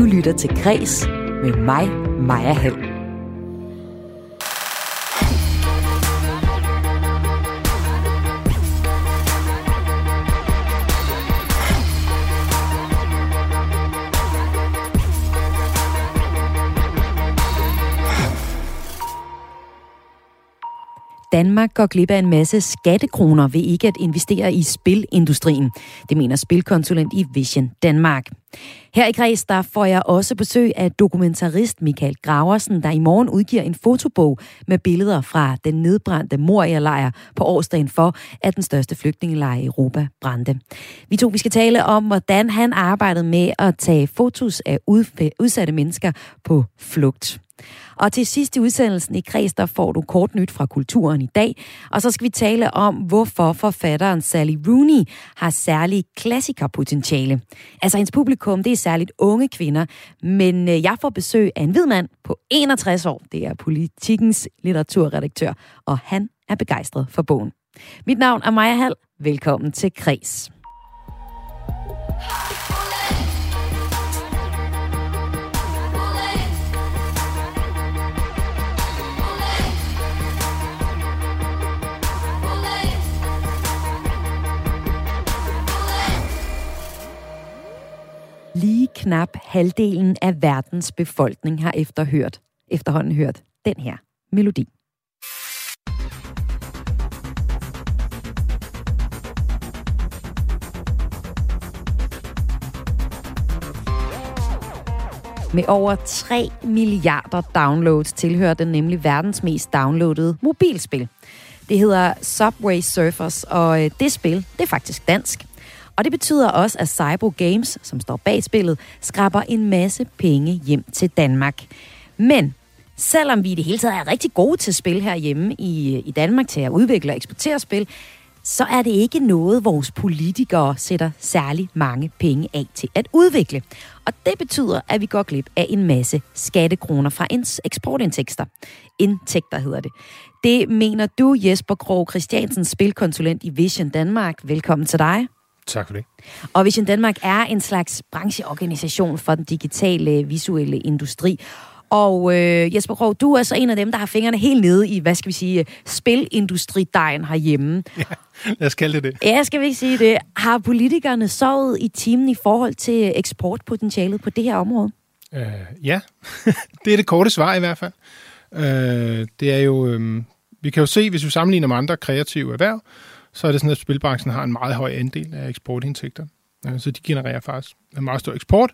Du lytter til Græs med mig, Maja Hall. Danmark går glip af en masse skattekroner ved ikke at investere i spilindustrien. Det mener spilkonsulent i Vision Danmark. Her i Græs, der får jeg også besøg af dokumentarist Michael Graversen, der i morgen udgiver en fotobog med billeder fra den nedbrændte Moria-lejr på årsdagen for, at den største flygtningelejr i Europa brændte. Vi to vi skal tale om, hvordan han arbejdede med at tage fotos af udsatte mennesker på flugt. Og til sidst i udsendelsen i Kreds, der får du kort nyt fra kulturen i dag. Og så skal vi tale om, hvorfor forfatteren Sally Rooney har særlig klassikerpotentiale. Altså hendes publikum, det er særligt unge kvinder. Men øh, jeg får besøg af en hvid mand på 61 år. Det er politikens litteraturredaktør, og han er begejstret for bogen. Mit navn er Maja Hall. Velkommen til Kreds. Lige knap halvdelen af verdens befolkning har efterhørt, efterhånden hørt den her melodi. Med over 3 milliarder downloads tilhører den nemlig verdens mest downloadede mobilspil. Det hedder Subway Surfers, og øh, det spil, det er faktisk dansk. Og det betyder også, at Cybro Games, som står bag spillet, skraber en masse penge hjem til Danmark. Men selvom vi i det hele taget er rigtig gode til spil herhjemme i, i Danmark til at udvikle og eksportere spil, så er det ikke noget, vores politikere sætter særlig mange penge af til at udvikle. Og det betyder, at vi går glip af en masse skattekroner fra ens eksportindtægter. Indtægter hedder det. Det mener du, Jesper Krog Christiansen, spilkonsulent i Vision Danmark. Velkommen til dig. Tak for det. Og Vision Danmark er en slags brancheorganisation for den digitale visuelle industri. Og øh, Jesper Krog, du er så en af dem, der har fingrene helt nede i, hvad skal vi sige, spilindustridejen herhjemme. Ja, lad os kalde det det. Ja, skal vi ikke sige det. Har politikerne sovet i timen i forhold til eksportpotentialet på det her område? Uh, ja, det er det korte svar i hvert fald. Uh, det er jo, øh, vi kan jo se, hvis vi sammenligner med andre kreative erhverv, så er det sådan, at spilbranchen har en meget høj andel af eksportindtægter. Så de genererer faktisk en meget stor eksport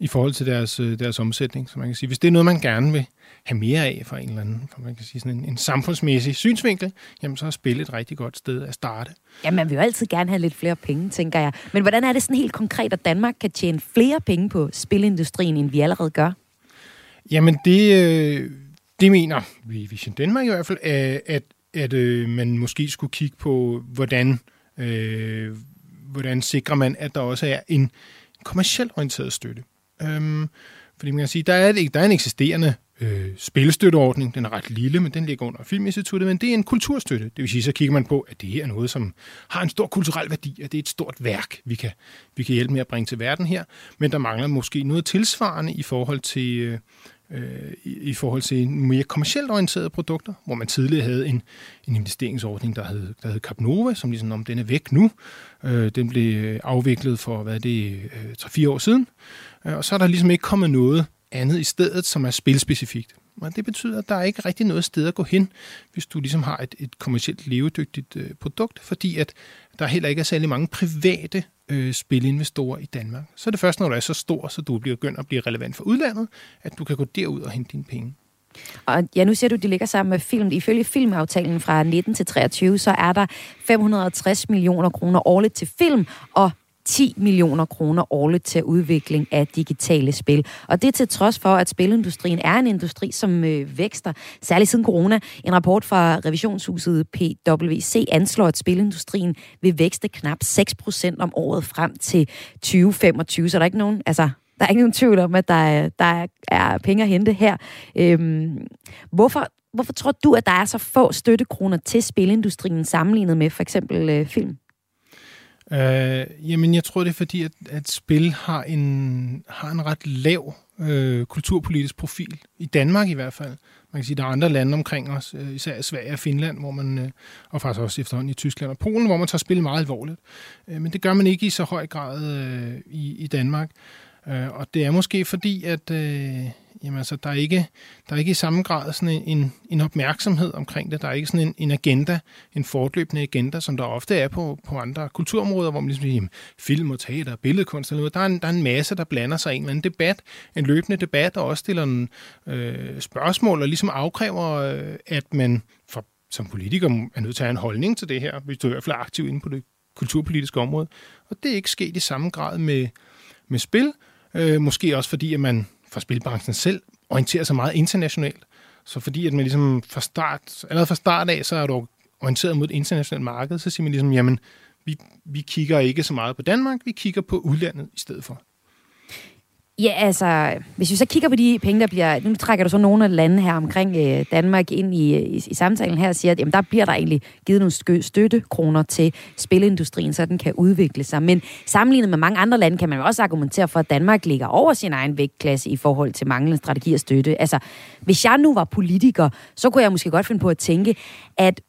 i forhold til deres, øh, deres omsætning. Så man kan sige, hvis det er noget, man gerne vil have mere af fra en eller anden, for man kan sige sådan en, en samfundsmæssig synsvinkel, jamen så er spil et rigtig godt sted at starte. Ja, man vil jo altid gerne have lidt flere penge, tænker jeg. Men hvordan er det sådan helt konkret, at Danmark kan tjene flere penge på spilindustrien, end vi allerede gør? Jamen det, øh, det mener vi i Vision Danmark i hvert fald, at at øh, man måske skulle kigge på, hvordan, øh, hvordan sikrer man, at der også er en kommercielt orienteret støtte. Øhm, fordi man kan sige, der er, der er en eksisterende øh, spillestøtteordning, den er ret lille, men den ligger under Filminstituttet, men det er en kulturstøtte. Det vil sige, så kigger man på, at det her er noget, som har en stor kulturel værdi, at det er et stort værk, vi kan, vi kan hjælpe med at bringe til verden her, men der mangler måske noget tilsvarende i forhold til, øh, øh, i, i forhold til mere kommercielt orienterede produkter, hvor man tidligere havde en, en investeringsordning, der hed, der hed Capnova, som ligesom om den er væk nu. Øh, den blev afviklet for, hvad er det, øh, 3-4 år siden. Øh, og så er der ligesom ikke kommet noget andet i stedet, som er spilspecifikt. Og det betyder, at der er ikke rigtig noget sted at gå hen, hvis du ligesom har et, et kommercielt levedygtigt øh, produkt, fordi at der heller ikke er særlig mange private øh, spilinvestorer i Danmark. Så er det først, når du er så stor, så du bliver begyndt at blive relevant for udlandet, at du kan gå derud og hente dine penge. Og ja, nu ser du, at de ligger sammen med film. Ifølge filmaftalen fra 19 til 23, så er der 560 millioner kroner årligt til film, og 10 millioner kroner årligt til udvikling af digitale spil. Og det til trods for, at spilindustrien er en industri, som øh, vækster, særligt siden corona. En rapport fra revisionshuset PwC anslår, at spilindustrien vil vækste knap 6% om året frem til 2025. Så der er ikke nogen, altså, der er ikke nogen tvivl om, at der er, der er penge at hente her. Øhm, hvorfor, hvorfor tror du, at der er så få støttekroner til spilindustrien sammenlignet med for eksempel øh, film? Øh, jamen, jeg tror, det er fordi, at, at spil har en, har en ret lav øh, kulturpolitisk profil, i Danmark i hvert fald. Man kan sige, at der er andre lande omkring os, øh, især Sverige og Finland, hvor man, øh, og faktisk også efterhånden i Tyskland og Polen, hvor man tager spil meget alvorligt. Øh, men det gør man ikke i så høj grad øh, i, i Danmark. Øh, og det er måske fordi, at øh, jamen, altså, der, er ikke, der er ikke i samme grad sådan en, en opmærksomhed omkring det. Der er ikke sådan en, en agenda, en fortløbende agenda, som der ofte er på, på andre kulturområder, hvor man ligesom jamen, film og teater, billedkunst eller noget. Der er, en, der er en masse, der blander sig i en eller anden debat, en løbende debat, og også stiller en, øh, spørgsmål og ligesom afkræver, øh, at man for, som politiker er nødt til at have en holdning til det her, hvis du i hvert fald er aktiv inde på det kulturpolitiske område. Og det er ikke sket i samme grad med, med spil, Øh, måske også fordi, at man fra spilbranchen selv orienterer sig meget internationalt. Så fordi at man ligesom fra start, allerede fra start af, så er du orienteret mod et internationalt marked, så siger man ligesom, jamen, vi, vi kigger ikke så meget på Danmark, vi kigger på udlandet i stedet for. Ja, altså, hvis vi så kigger på de penge, der bliver... Nu trækker du så nogle af lande her omkring øh, Danmark ind i, øh, i, i samtalen her og siger, at jamen, der bliver der egentlig givet nogle støttekroner til spilindustrien, så den kan udvikle sig. Men sammenlignet med mange andre lande, kan man jo også argumentere for, at Danmark ligger over sin egen vægtklasse i forhold til manglende strategi og støtte. Altså, hvis jeg nu var politiker, så kunne jeg måske godt finde på at tænke, at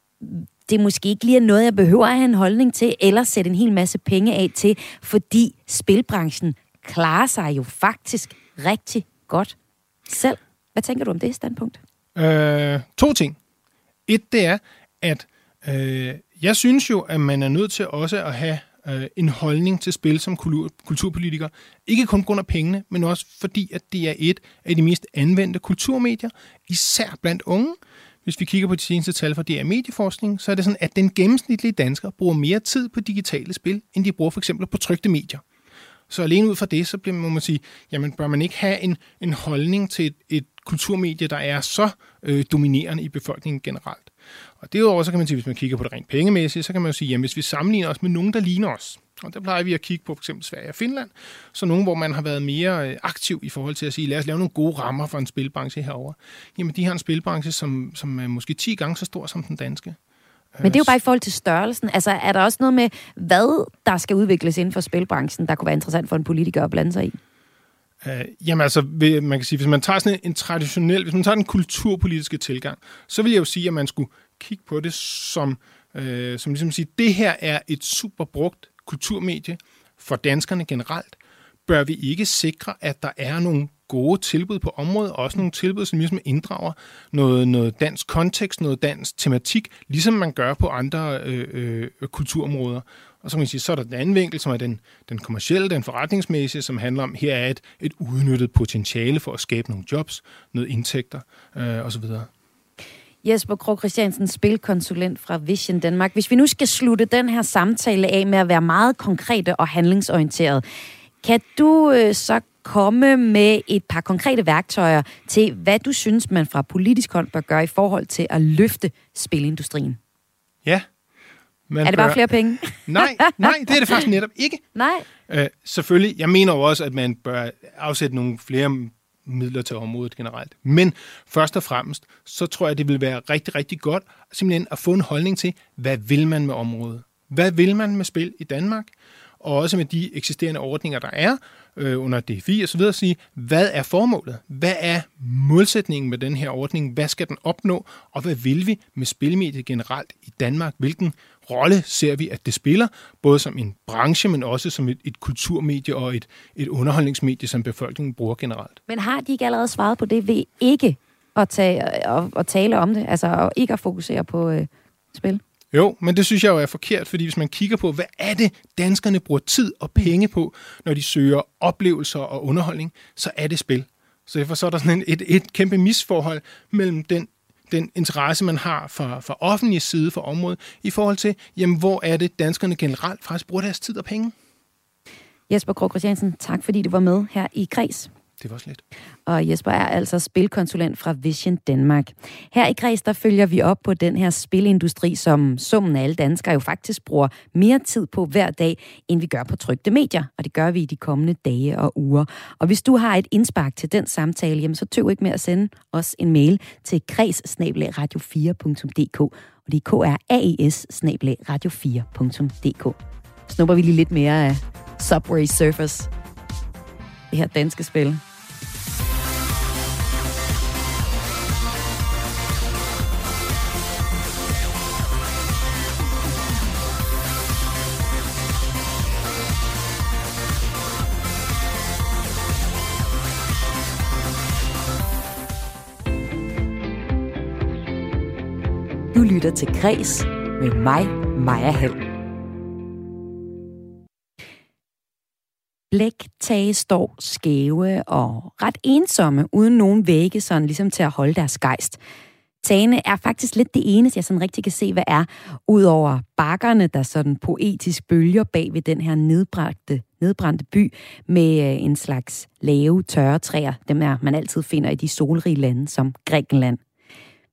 det måske ikke lige er noget, jeg behøver at have en holdning til, eller sætte en hel masse penge af til, fordi spilbranchen klarer sig jo faktisk rigtig godt selv. Hvad tænker du om det standpunkt? Øh, to ting. Et, det er, at øh, jeg synes jo, at man er nødt til også at have øh, en holdning til spil som kultur, kulturpolitiker. Ikke kun på grund af pengene, men også fordi, at det er et af de mest anvendte kulturmedier, især blandt unge. Hvis vi kigger på de seneste tal fra DR Medieforskning, så er det sådan, at den gennemsnitlige dansker bruger mere tid på digitale spil, end de bruger for eksempel på trygte medier. Så alene ud fra det, så bliver, må man sige, jamen bør man ikke have en, en holdning til et, et kulturmedie, der er så øh, dominerende i befolkningen generelt. Og derudover, så kan man sige, hvis man kigger på det rent pengemæssigt, så kan man jo sige, jamen hvis vi sammenligner os med nogen, der ligner os, og der plejer vi at kigge på f.eks. Sverige og Finland, så nogen, hvor man har været mere øh, aktiv i forhold til at sige, lad os lave nogle gode rammer for en spilbranche herover. Jamen de har en spilbranche, som, som er måske 10 gange så stor som den danske. Men det er jo bare i forhold til størrelsen. Altså, er der også noget med, hvad der skal udvikles inden for spilbranchen, der kunne være interessant for en politiker at blande sig i? Uh, jamen altså, man kan sige, hvis man tager sådan en, traditionel, hvis man tager den kulturpolitiske tilgang, så vil jeg jo sige, at man skulle kigge på det som, uh, som ligesom at sige, det her er et super brugt kulturmedie for danskerne generelt. Bør vi ikke sikre, at der er nogle gode tilbud på området, og også nogle tilbud, som ligesom inddrager noget, noget dansk kontekst, noget dansk tematik, ligesom man gør på andre øh, øh, kulturområder. Og så kan man sige, så er der den anden vinkel, som er den, den kommercielle, den forretningsmæssige, som handler om, her er et, et udnyttet potentiale for at skabe nogle jobs, noget indtægter øh, osv. Jesper Krog Christiansen, spilkonsulent fra Vision Danmark. Hvis vi nu skal slutte den her samtale af med at være meget konkrete og handlingsorienteret, kan du øh, så komme med et par konkrete værktøjer til, hvad du synes, man fra politisk hånd bør gøre i forhold til at løfte spilindustrien? Ja. Man er det bare bør... flere penge? nej, nej, det er det faktisk netop ikke. Nej. Øh, selvfølgelig, jeg mener jo også, at man bør afsætte nogle flere midler til området generelt. Men først og fremmest, så tror jeg, det vil være rigtig, rigtig godt simpelthen at få en holdning til, hvad vil man med området? Hvad vil man med spil i Danmark? Og også med de eksisterende ordninger, der er, øh, under DFI og så videre, sige, hvad er formålet? Hvad er målsætningen med den her ordning? Hvad skal den opnå? Og hvad vil vi med spilmediet generelt i Danmark? Hvilken rolle ser vi, at det spiller, både som en branche, men også som et, et kulturmedie og et, et underholdningsmedie, som befolkningen bruger generelt. Men har de ikke allerede svaret på det ved ikke at, tage, øh, og, og tale om det, altså ikke at fokusere på øh, spil? Jo, men det synes jeg jo er forkert, fordi hvis man kigger på, hvad er det, danskerne bruger tid og penge på, når de søger oplevelser og underholdning, så er det spil. Så derfor så er der sådan et, et kæmpe misforhold mellem den den interesse, man har fra, fra offentlig side for området, i forhold til, jamen, hvor er det, danskerne generelt faktisk bruger deres tid og penge. Jesper Krog Christiansen, tak fordi du var med her i Kreds. Det var slet. Og Jesper er altså spilkonsulent fra Vision Danmark. Her i Græs, der følger vi op på den her spilindustri, som summen af alle danskere jo faktisk bruger mere tid på hver dag, end vi gør på trygte medier. Og det gør vi i de kommende dage og uger. Og hvis du har et indspark til den samtale, jamen, så tøv ikke med at sende os en mail til kreds-radio4.dk. Og det er kraes radio 4dk Snupper vi lige lidt mere af Subway Surfers. Det her danske spil. Du lytter til Græs med mig, Maja Hall. Blæktage står skæve og ret ensomme, uden nogen vægge sådan ligesom til at holde deres gejst. Tagene er faktisk lidt det eneste, jeg sådan rigtig kan se, hvad er, udover bakkerne, der sådan poetisk bølger bag ved den her nedbragte, nedbrændte by med øh, en slags lave, tørre træer, dem er man altid finder i de solrige lande som Grækenland.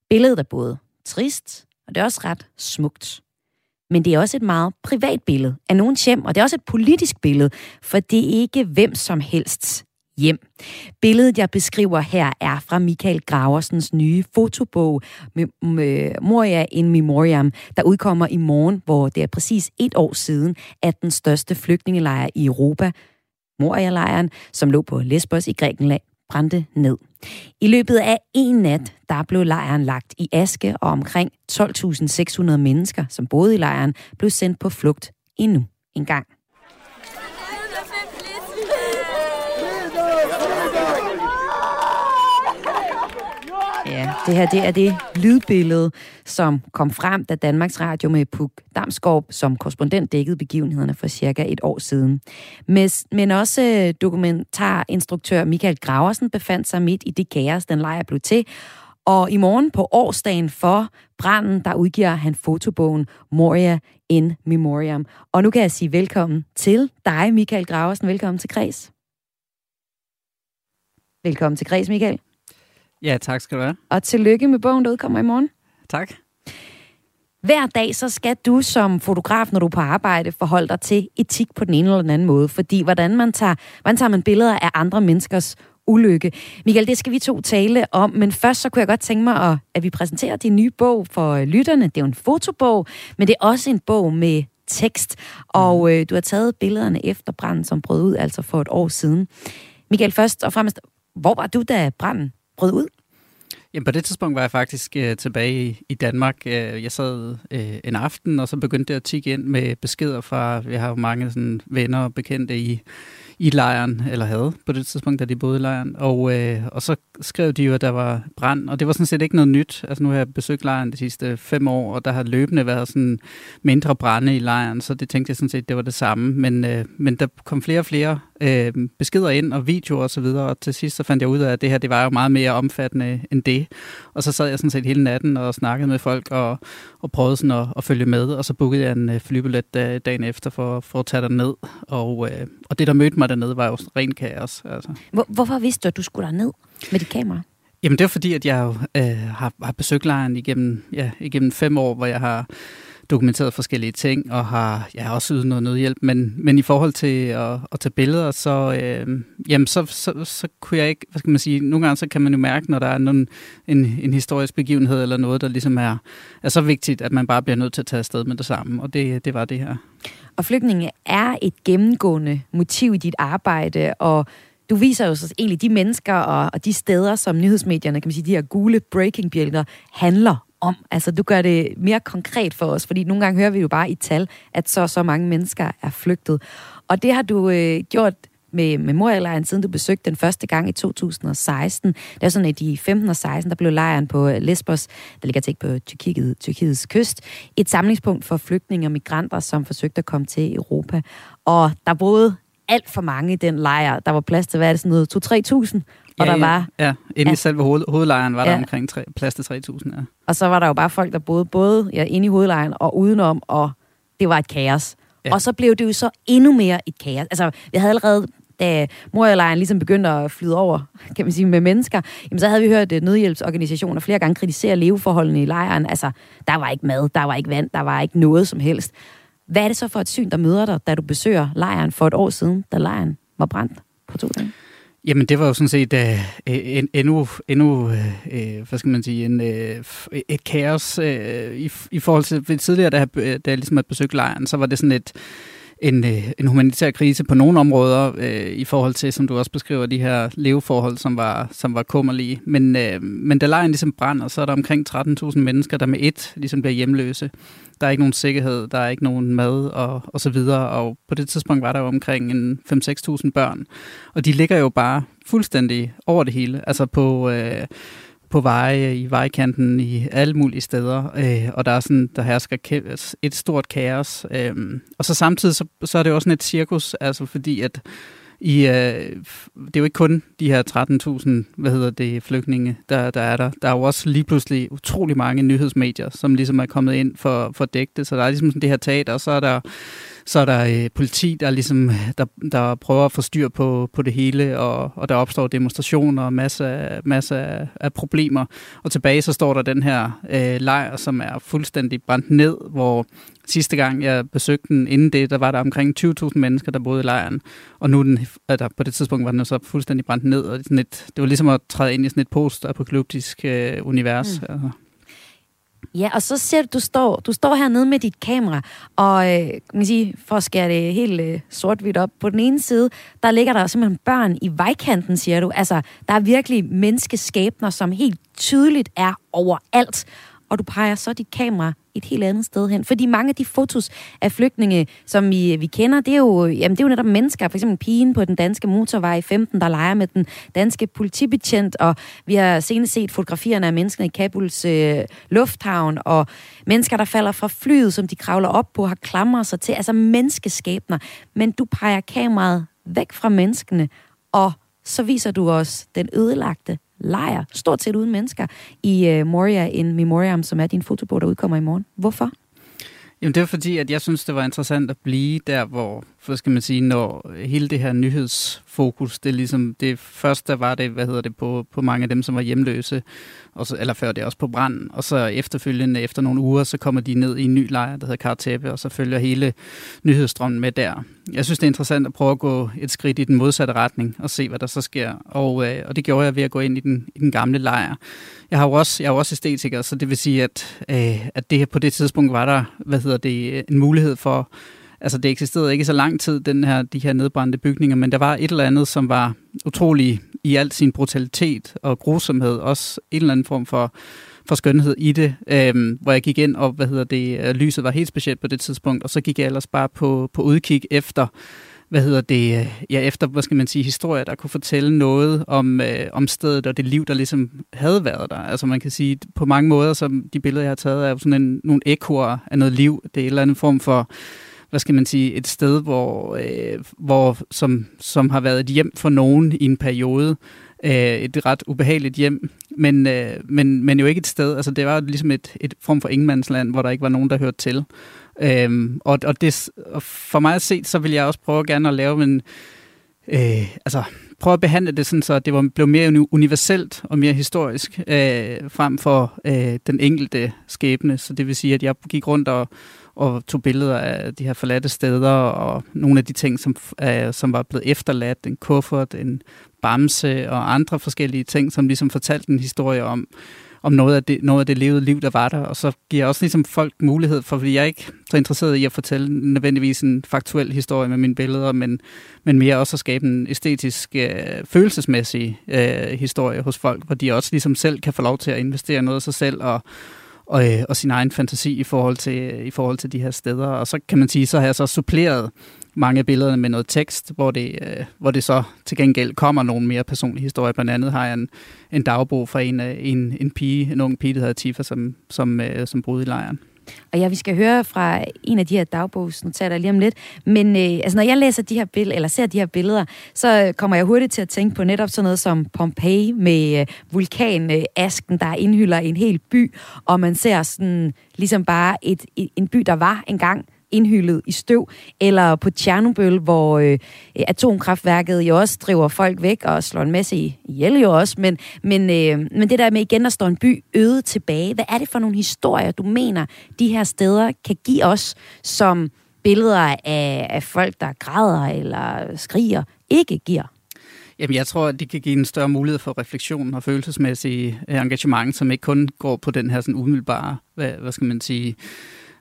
Billedet er både trist, og det er også ret smukt. Men det er også et meget privat billede af nogens hjem, og det er også et politisk billede, for det er ikke hvem som helst hjem. Billedet, jeg beskriver her, er fra Michael Graversens nye fotobog med øh, Moria in Memoriam, der udkommer i morgen, hvor det er præcis et år siden, at den største flygtningelejr i Europa, Moria-lejren, som lå på Lesbos i Grækenland, brændte ned. I løbet af en nat, der blev lejren lagt i aske, og omkring 12.600 mennesker, som boede i lejren, blev sendt på flugt endnu en gang. Ja, det her det er det lydbillede, som kom frem, da Danmarks Radio med Puk Damsgaard som korrespondent dækkede begivenhederne for cirka et år siden. Men også øh, dokumentarinstruktør Michael Graversen befandt sig midt i det kaos, den lejr blev til, og i morgen på årsdagen for branden, der udgiver han fotobogen Moria in Memoriam. Og nu kan jeg sige velkommen til dig, Michael Graversen. Velkommen til Kres. Velkommen til Græs, Michael. Ja, tak skal du have. Og tillykke med bogen, der udkommer i morgen. Tak. Hver dag så skal du som fotograf, når du er på arbejde, forholde dig til etik på den ene eller den anden måde. Fordi hvordan man tager, hvordan tager man billeder af andre menneskers ulykke. Michael, det skal vi to tale om, men først så kunne jeg godt tænke mig, at, at vi præsenterer din nye bog for lytterne. Det er jo en fotobog, men det er også en bog med tekst, og mm. øh, du har taget billederne efter branden, som brød ud altså for et år siden. Michael, først og fremmest, hvor var du, da branden brød ud? Jamen, på det tidspunkt var jeg faktisk øh, tilbage i, i Danmark. Øh, jeg sad øh, en aften, og så begyndte jeg at tikke ind med beskeder fra, vi har jo mange sådan, venner og bekendte i, i lejren, eller havde på det tidspunkt, da de boede i lejren. Og, øh, og så skrev de jo, at der var brand, og det var sådan set ikke noget nyt. Altså nu har jeg besøgt lejren de sidste fem år, og der har løbende været sådan mindre brænde i lejren, så det tænkte jeg sådan set, det var det samme. Men, øh, men der kom flere og flere øh, beskeder ind, og videoer og så videre, og til sidst så fandt jeg ud af, at det her, det var jo meget mere omfattende end det. Og så sad jeg sådan set hele natten og snakkede med folk, og, og prøvede sådan at, at følge med, og så bookede jeg en øh, flybillet dagen efter for, for at tage derned. Og, øh, og det, der mødte mig dernede, var jo ren kaos. Altså. Hvor, hvorfor vidste du, at du skulle ned med dit kamera? Jamen, det var fordi, at jeg jo, øh, har, har besøgt lejren igennem, ja, igennem fem år, hvor jeg har dokumenteret forskellige ting, og har jeg har også ydet noget nødhjælp, men, men i forhold til at, at tage billeder, så, øh, jamen, så, så, så kunne jeg ikke, hvad skal man sige, nogle gange så kan man jo mærke, når der er nogen, en, en historisk begivenhed eller noget, der ligesom er, er så vigtigt, at man bare bliver nødt til at tage afsted med det samme, og det, det var det her. Og flygtninge er et gennemgående motiv i dit arbejde, og du viser jo så egentlig de mennesker og, og de steder, som nyhedsmedierne, kan man sige, de her gule breaking-bjælker, handler om. Altså, du gør det mere konkret for os, fordi nogle gange hører vi jo bare i tal, at så så mange mennesker er flygtet. Og det har du øh, gjort med Memorialejren, siden du besøgte den første gang i 2016. Det er sådan, at i 15 og 16, der blev lejren på øh, Lesbos, der ligger tæt på Tyrkiet, Tyrkiets kyst, et samlingspunkt for flygtninge og migranter, som forsøgte at komme til Europa. Og der boede alt for mange i den lejr. Der var plads til, hvad er det, sådan noget, 2-3.000? Og ja, der var... Ja, inde i selve hoved, hovedlejren var ja. der omkring 3, plads til 3.000, ja. Og så var der jo bare folk, der boede både ja, inde i hovedlejren og udenom, og det var et kaos. Ja. Og så blev det jo så endnu mere et kaos. Altså, vi havde allerede da Morialejren ligesom begyndte at flyde over, kan man sige, med mennesker, jamen så havde vi hørt at nødhjælpsorganisationer flere gange kritisere leveforholdene i lejren. Altså, der var ikke mad, der var ikke vand, der var ikke noget som helst. Hvad er det så for et syn, der møder dig, da du besøger lejren for et år siden, da lejren var brændt på to dage? Jamen, det var jo sådan set uh, en, endnu, endnu uh, hvad skal man sige, en, uh, et kaos uh, i, i forhold til tidligere, da jeg, da jeg ligesom havde besøgt lejren, så var det sådan et, en, øh, en humanitær krise på nogle områder øh, i forhold til, som du også beskriver, de her leveforhold, som var, som var kummerlige. Men, øh, men da lejren ligesom brænder, så er der omkring 13.000 mennesker, der med et ligesom bliver hjemløse. Der er ikke nogen sikkerhed, der er ikke nogen mad og, og så videre. Og på det tidspunkt var der jo omkring en 5-6.000 børn. Og de ligger jo bare fuldstændig over det hele. Altså på... Øh, på veje, i vejkanten, i alle mulige steder, øh, og der er sådan, der hersker et stort kaos. Øh, og så samtidig, så, så er det også sådan et cirkus, altså fordi at i, øh, det er jo ikke kun de her 13.000, hvad hedder det, flygtninge, der, der er der. Der er jo også lige pludselig utrolig mange nyhedsmedier, som ligesom er kommet ind for, for at dække det. Så der er ligesom sådan det her teater, og så er der så er der øh, politi, der, ligesom, der, der prøver at få styr på, på det hele, og, og der opstår demonstrationer og masser, masser af, af problemer. Og tilbage så står der den her øh, lejr, som er fuldstændig brændt ned, hvor sidste gang jeg besøgte den, inden det, der var der omkring 20.000 mennesker, der boede i lejren. Og nu den, der, på det tidspunkt var den så fuldstændig brændt ned, og sådan et, det var ligesom at træde ind i sådan et post-apokalyptisk øh, univers. Mm. Altså. Ja, og så ser du, du står, du står hernede med dit kamera, og øh, man sige, for at skære det helt øh, sort-hvidt op, på den ene side, der ligger der simpelthen børn i vejkanten, siger du. Altså, der er virkelig menneskeskæbner, som helt tydeligt er overalt og du peger så dit kamera et helt andet sted hen. Fordi mange af de fotos af flygtninge, som vi, vi kender, det er, jo, jamen, det er jo netop mennesker. For eksempel pigen på den danske motorvej 15, der leger med den danske politibetjent, og vi har senest set fotografierne af mennesker i Kabuls øh, lufthavn, og mennesker, der falder fra flyet, som de kravler op på, har klamret sig til. Altså menneskeskæbner. Men du peger kameraet væk fra menneskene, og så viser du os den ødelagte lejr, stort set uden mennesker, i uh, Moria in Memoriam, som er din fotobog, der udkommer i morgen. Hvorfor? Jamen det var fordi, at jeg synes, det var interessant at blive der, hvor, for skal man sige, når hele det her nyhedsfokus, det er ligesom, det første var det, hvad hedder det, på, på mange af dem, som var hjemløse, og så, eller før det også på brand, og så efterfølgende, efter nogle uger, så kommer de ned i en ny lejr, der hedder Karteppe, og så følger hele nyhedsstrømmen med der. Jeg synes, det er interessant at prøve at gå et skridt i den modsatte retning, og se, hvad der så sker, og, øh, og det gjorde jeg ved at gå ind i den, i den gamle lejr. Jeg har jo også, jeg er jo også æstetiker, så det vil sige, at, øh, at det her på det tidspunkt var der, hvad hedder det, en mulighed for, altså det eksisterede ikke så lang tid, den her, de her nedbrændte bygninger, men der var et eller andet, som var utrolig i al sin brutalitet og grusomhed, også en eller anden form for, for skønhed i det, øhm, hvor jeg gik ind, og hvad hedder det, øh, lyset var helt specielt på det tidspunkt, og så gik jeg ellers bare på, på udkig efter, hvad hedder det, øh, ja, efter, hvad skal man sige, historier, der kunne fortælle noget om, øh, om stedet og det liv, der ligesom havde været der. Altså man kan sige, på mange måder, som de billeder, jeg har taget, er jo sådan en, nogle ekoer af noget liv. Det er en eller anden form for, hvad skal man sige, et sted, hvor, øh, hvor som, som har været et hjem for nogen i en periode. Øh, et ret ubehageligt hjem, men, øh, men, men jo ikke et sted. Altså det var ligesom et, et form for ingenmandsland, hvor der ikke var nogen, der hørte til. Øh, og, og, det, og for mig at se, så vil jeg også prøve gerne at lave en... Øh, altså, prøve at behandle det sådan, så det var, blev mere universelt og mere historisk, øh, frem for øh, den enkelte skæbne. Så det vil sige, at jeg gik rundt og, og tog billeder af de her forladte steder, og nogle af de ting, som, uh, som var blevet efterladt, en kuffert, en bamse og andre forskellige ting, som ligesom fortalte en historie om, om noget af, det, noget af det levede liv, der var der. Og så giver jeg også ligesom folk mulighed for, fordi jeg er ikke så interesseret i at fortælle nødvendigvis en faktuel historie med mine billeder, men, men mere også at skabe en æstetisk, øh, følelsesmæssig øh, historie hos folk, hvor de også ligesom selv kan få lov til at investere noget af sig selv og, og, øh, og sin egen fantasi i forhold, til, i forhold til de her steder. Og så kan man sige, så har jeg så suppleret mange af billederne med noget tekst, hvor det, øh, hvor det så til gengæld kommer nogle mere personlige historier. Blandt andet har jeg en, en dagbog fra en, øh, en, en pige, en ung pige, der hedder Tifa, som, som, øh, som boede i lejren. Og ja, vi skal høre fra en af de her dagbogsnotater lige om lidt. Men øh, altså, når jeg læser de her billeder, eller ser de her billeder, så øh, kommer jeg hurtigt til at tænke på netop sådan noget som Pompeji med øh, vulkanasken, der indhylder en hel by, og man ser sådan ligesom bare et, et, en by, der var engang, indhyllet i støv, eller på Tjernobyl, hvor øh, atomkraftværket jo også driver folk væk og slår en masse ihjel jo også, men, men, øh, men det der med igen, der står en by øde tilbage, hvad er det for nogle historier, du mener, de her steder kan give os, som billeder af, af folk, der græder eller skriger, ikke giver? Jamen, jeg tror, at det kan give en større mulighed for refleksion og følelsesmæssig øh, engagement, som ikke kun går på den her sådan umiddelbare, hvad, hvad skal man sige,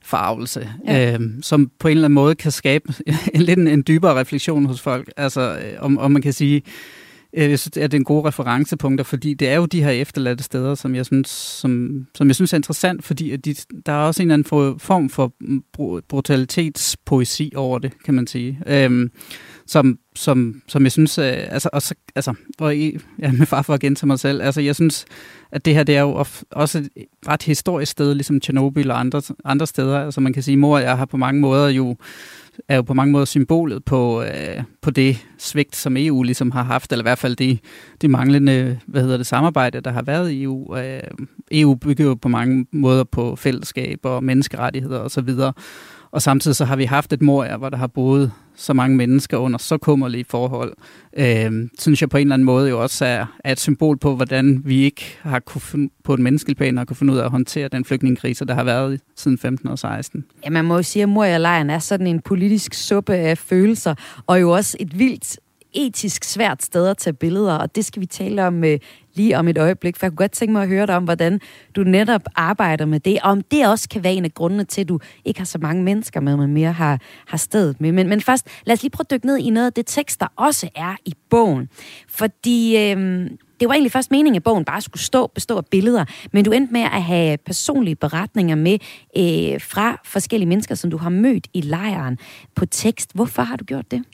forarvelse, ja. øh, som på en eller anden måde kan skabe en lidt en, en dybere refleksion hos folk. Altså, øh, om, om man kan sige, øh, jeg synes, at det er en god referencepunkter, fordi det er jo de her efterladte steder, som jeg synes, som, som jeg synes er interessant, fordi at de, der er også en eller anden form for brutalitetspoesi over det, kan man sige. Øh, som, som, som jeg synes, øh, altså, også, altså, hvor I, ja, med far for at gentage mig selv, altså, jeg synes, at det her, det er jo også et ret historisk sted, ligesom Tjernobyl og andre, andre steder. Altså, man kan sige, mor og jeg har på mange måder jo er jo på mange måder symbolet på, øh, på det svigt, som EU ligesom har haft, eller i hvert fald det, de manglende hvad hedder det, samarbejde, der har været i EU. Øh, EU bygger jo på mange måder på fællesskab og menneskerettigheder osv., og, og samtidig så har vi haft et mor, hvor der har boet så mange mennesker under så kummerlige forhold, øh, synes jeg på en eller anden måde jo også er, er et symbol på, hvordan vi ikke har kunne, på en menneskelig plan har kunne finde ud af at håndtere den flygtningekrise, der har været siden 15 og 16. Ja, man må jo sige, at Moria-lejren er sådan en politisk suppe af følelser, og jo også et vildt etisk svært sted at tage billeder, og det skal vi tale om øh, lige om et øjeblik, for jeg kunne godt tænke mig at høre dig om, hvordan du netop arbejder med det, og om det også kan være en af grundene til, at du ikke har så mange mennesker med, men mere har, har stedet med. Men, men først, lad os lige prøve at dykke ned i noget af det tekst, der også er i bogen. Fordi øh, det var egentlig først meningen, at bogen bare skulle stå, bestå af billeder, men du endte med at have personlige beretninger med øh, fra forskellige mennesker, som du har mødt i lejren på tekst. Hvorfor har du gjort det?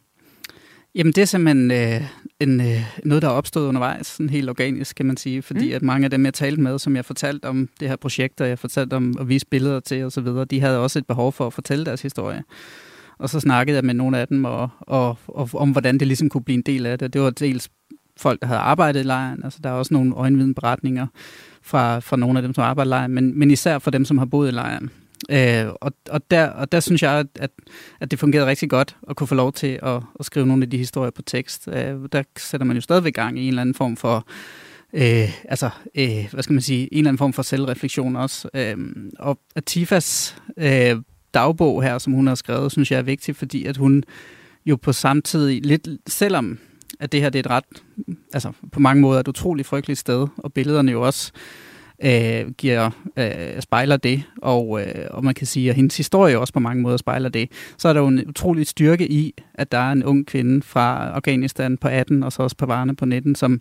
Jamen, det er simpelthen øh, en, øh, noget, der er opstået undervejs, sådan helt organisk, kan man sige. Fordi mm. at mange af dem, jeg talte med, som jeg fortalte om det her projekt, og jeg fortalte om at vise billeder til osv., de havde også et behov for at fortælle deres historie. Og så snakkede jeg med nogle af dem og, og, og, om, hvordan det ligesom kunne blive en del af det. Det var dels folk, der havde arbejdet i lejren. Altså, der er også nogle øjenvidenberetninger fra, fra nogle af dem, som arbejder i lejren, men, men især for dem, som har boet i lejren. Øh, og, og, der, og der synes jeg, at, at det fungerede rigtig godt at kunne få lov til at, at skrive nogle af de historier på tekst. Øh, der sætter man jo stadigvæk gang i en eller anden form for øh, altså, øh, hvad skal man sige, en eller anden form for selvreflektion også. Øh, og Atifas øh, dagbog her, som hun har skrevet, synes jeg er vigtig, fordi at hun jo på samtidig, lidt, selvom at det her det er et ret, altså på mange måder et utroligt frygteligt sted, og billederne jo også øh, Øh, giver, øh, spejler det, og, øh, og man kan sige, at hendes historie også på mange måder spejler det, så er der jo en utrolig styrke i, at der er en ung kvinde fra Afghanistan på 18, og så også på Varne på 19, som,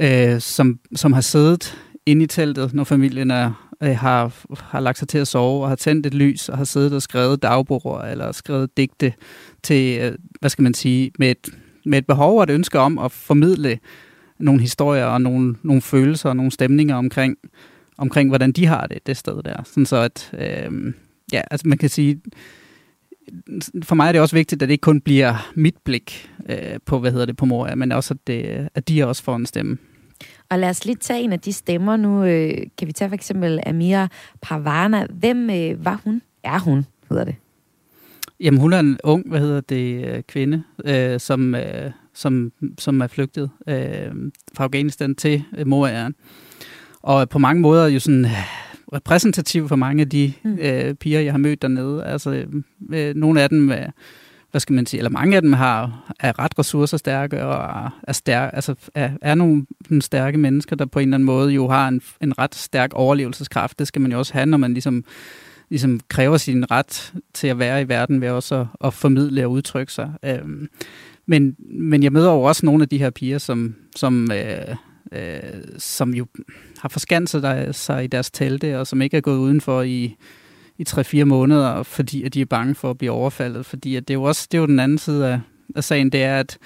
øh, som, som har siddet inde i teltet, når familien er, øh, har, har lagt sig til at sove, og har tændt et lys, og har siddet og skrevet dagbord, eller skrevet digte til, øh, hvad skal man sige, med et, med et behov og et ønske om at formidle nogle historier og nogle, nogle følelser og nogle stemninger omkring, omkring, hvordan de har det det sted der. Sådan så at, øh, ja, altså man kan sige, for mig er det også vigtigt, at det ikke kun bliver mit blik øh, på, hvad hedder det, på Moria, men også, at, det, at de også får en stemme. Og lad os lige tage en af de stemmer nu. Øh, kan vi tage for eksempel Amira Parvana. Hvem øh, var hun? Er hun, hedder det? Jamen, hun er en ung, hvad hedder det, øh, kvinde, øh, som, øh, som, som er flygtet øh, fra Afghanistan til øh, Moria. Og på mange måder jo sådan øh, repræsentativ for mange af de mm. øh, piger, jeg har mødt dernede. Altså, øh, nogle af dem, øh, hvad skal man sige, eller mange af dem har, er ret ressourcestærke og er, stærke, altså er, er nogle, nogle stærke mennesker, der på en eller anden måde jo har en, en ret stærk overlevelseskraft. Det skal man jo også have, når man ligesom ligesom kræver sin ret til at være i verden ved også at, at formidle og udtrykke sig. Øhm, men, men jeg møder jo også nogle af de her piger, som, som, øh, øh, som jo har forskanset sig i deres telte, og som ikke er gået udenfor i, i 3-4 måneder, fordi at de er bange for at blive overfaldet. Fordi at det er jo også det er jo den anden side af, af sagen, det er, at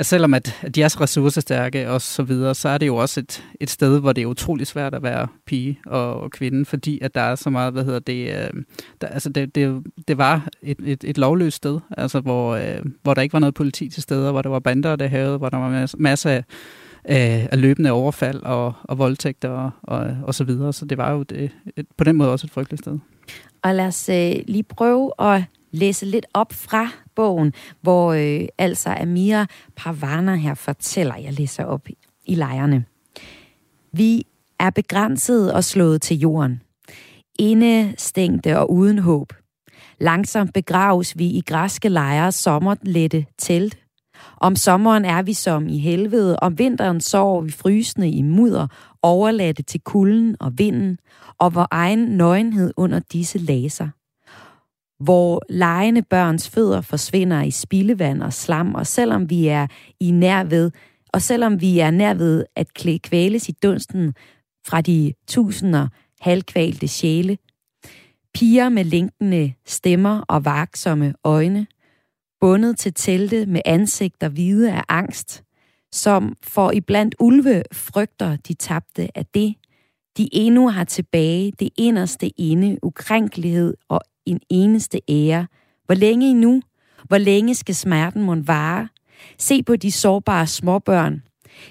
at selvom at, de er så ressourcestærke og så videre, så er det jo også et, et sted, hvor det er utrolig svært at være pige og, og kvinde, fordi at der er så meget, hvad hedder det, øh, der, altså det, det, det var et, et, et lovløst sted, altså hvor, øh, hvor der ikke var noget politi til stede, hvor der var bander, der havde, hvor der var masser af, af, af løbende overfald og, og voldtægter og, og, og så videre, så det var jo det, et, på den måde også et frygteligt sted. Og lad os øh, lige prøve at læse lidt op fra bogen, hvor øh, altså Amira Parvana her fortæller, jeg læser op i lejrene. Vi er begrænset og slået til jorden. Indestængte og uden håb. Langsomt begraves vi i græske lejre sommerlette telt. Om sommeren er vi som i helvede, om vinteren sover vi frysende i mudder, overladte til kulden og vinden, og vor egen nøgenhed under disse laser hvor lejende børns fødder forsvinder i spildevand og slam, og selvom vi er i nær ved, og selvom vi er nær ved at kvæles i dunsten fra de tusinder halvkvalte sjæle, piger med linkende stemmer og vaksomme øjne, bundet til telte med ansigter hvide af angst, som for iblandt ulve frygter de tabte af det, de endnu har tilbage det inderste inde, ukrænkelighed og en eneste ære. Hvor længe endnu? Hvor længe skal smerten mon vare? Se på de sårbare småbørn.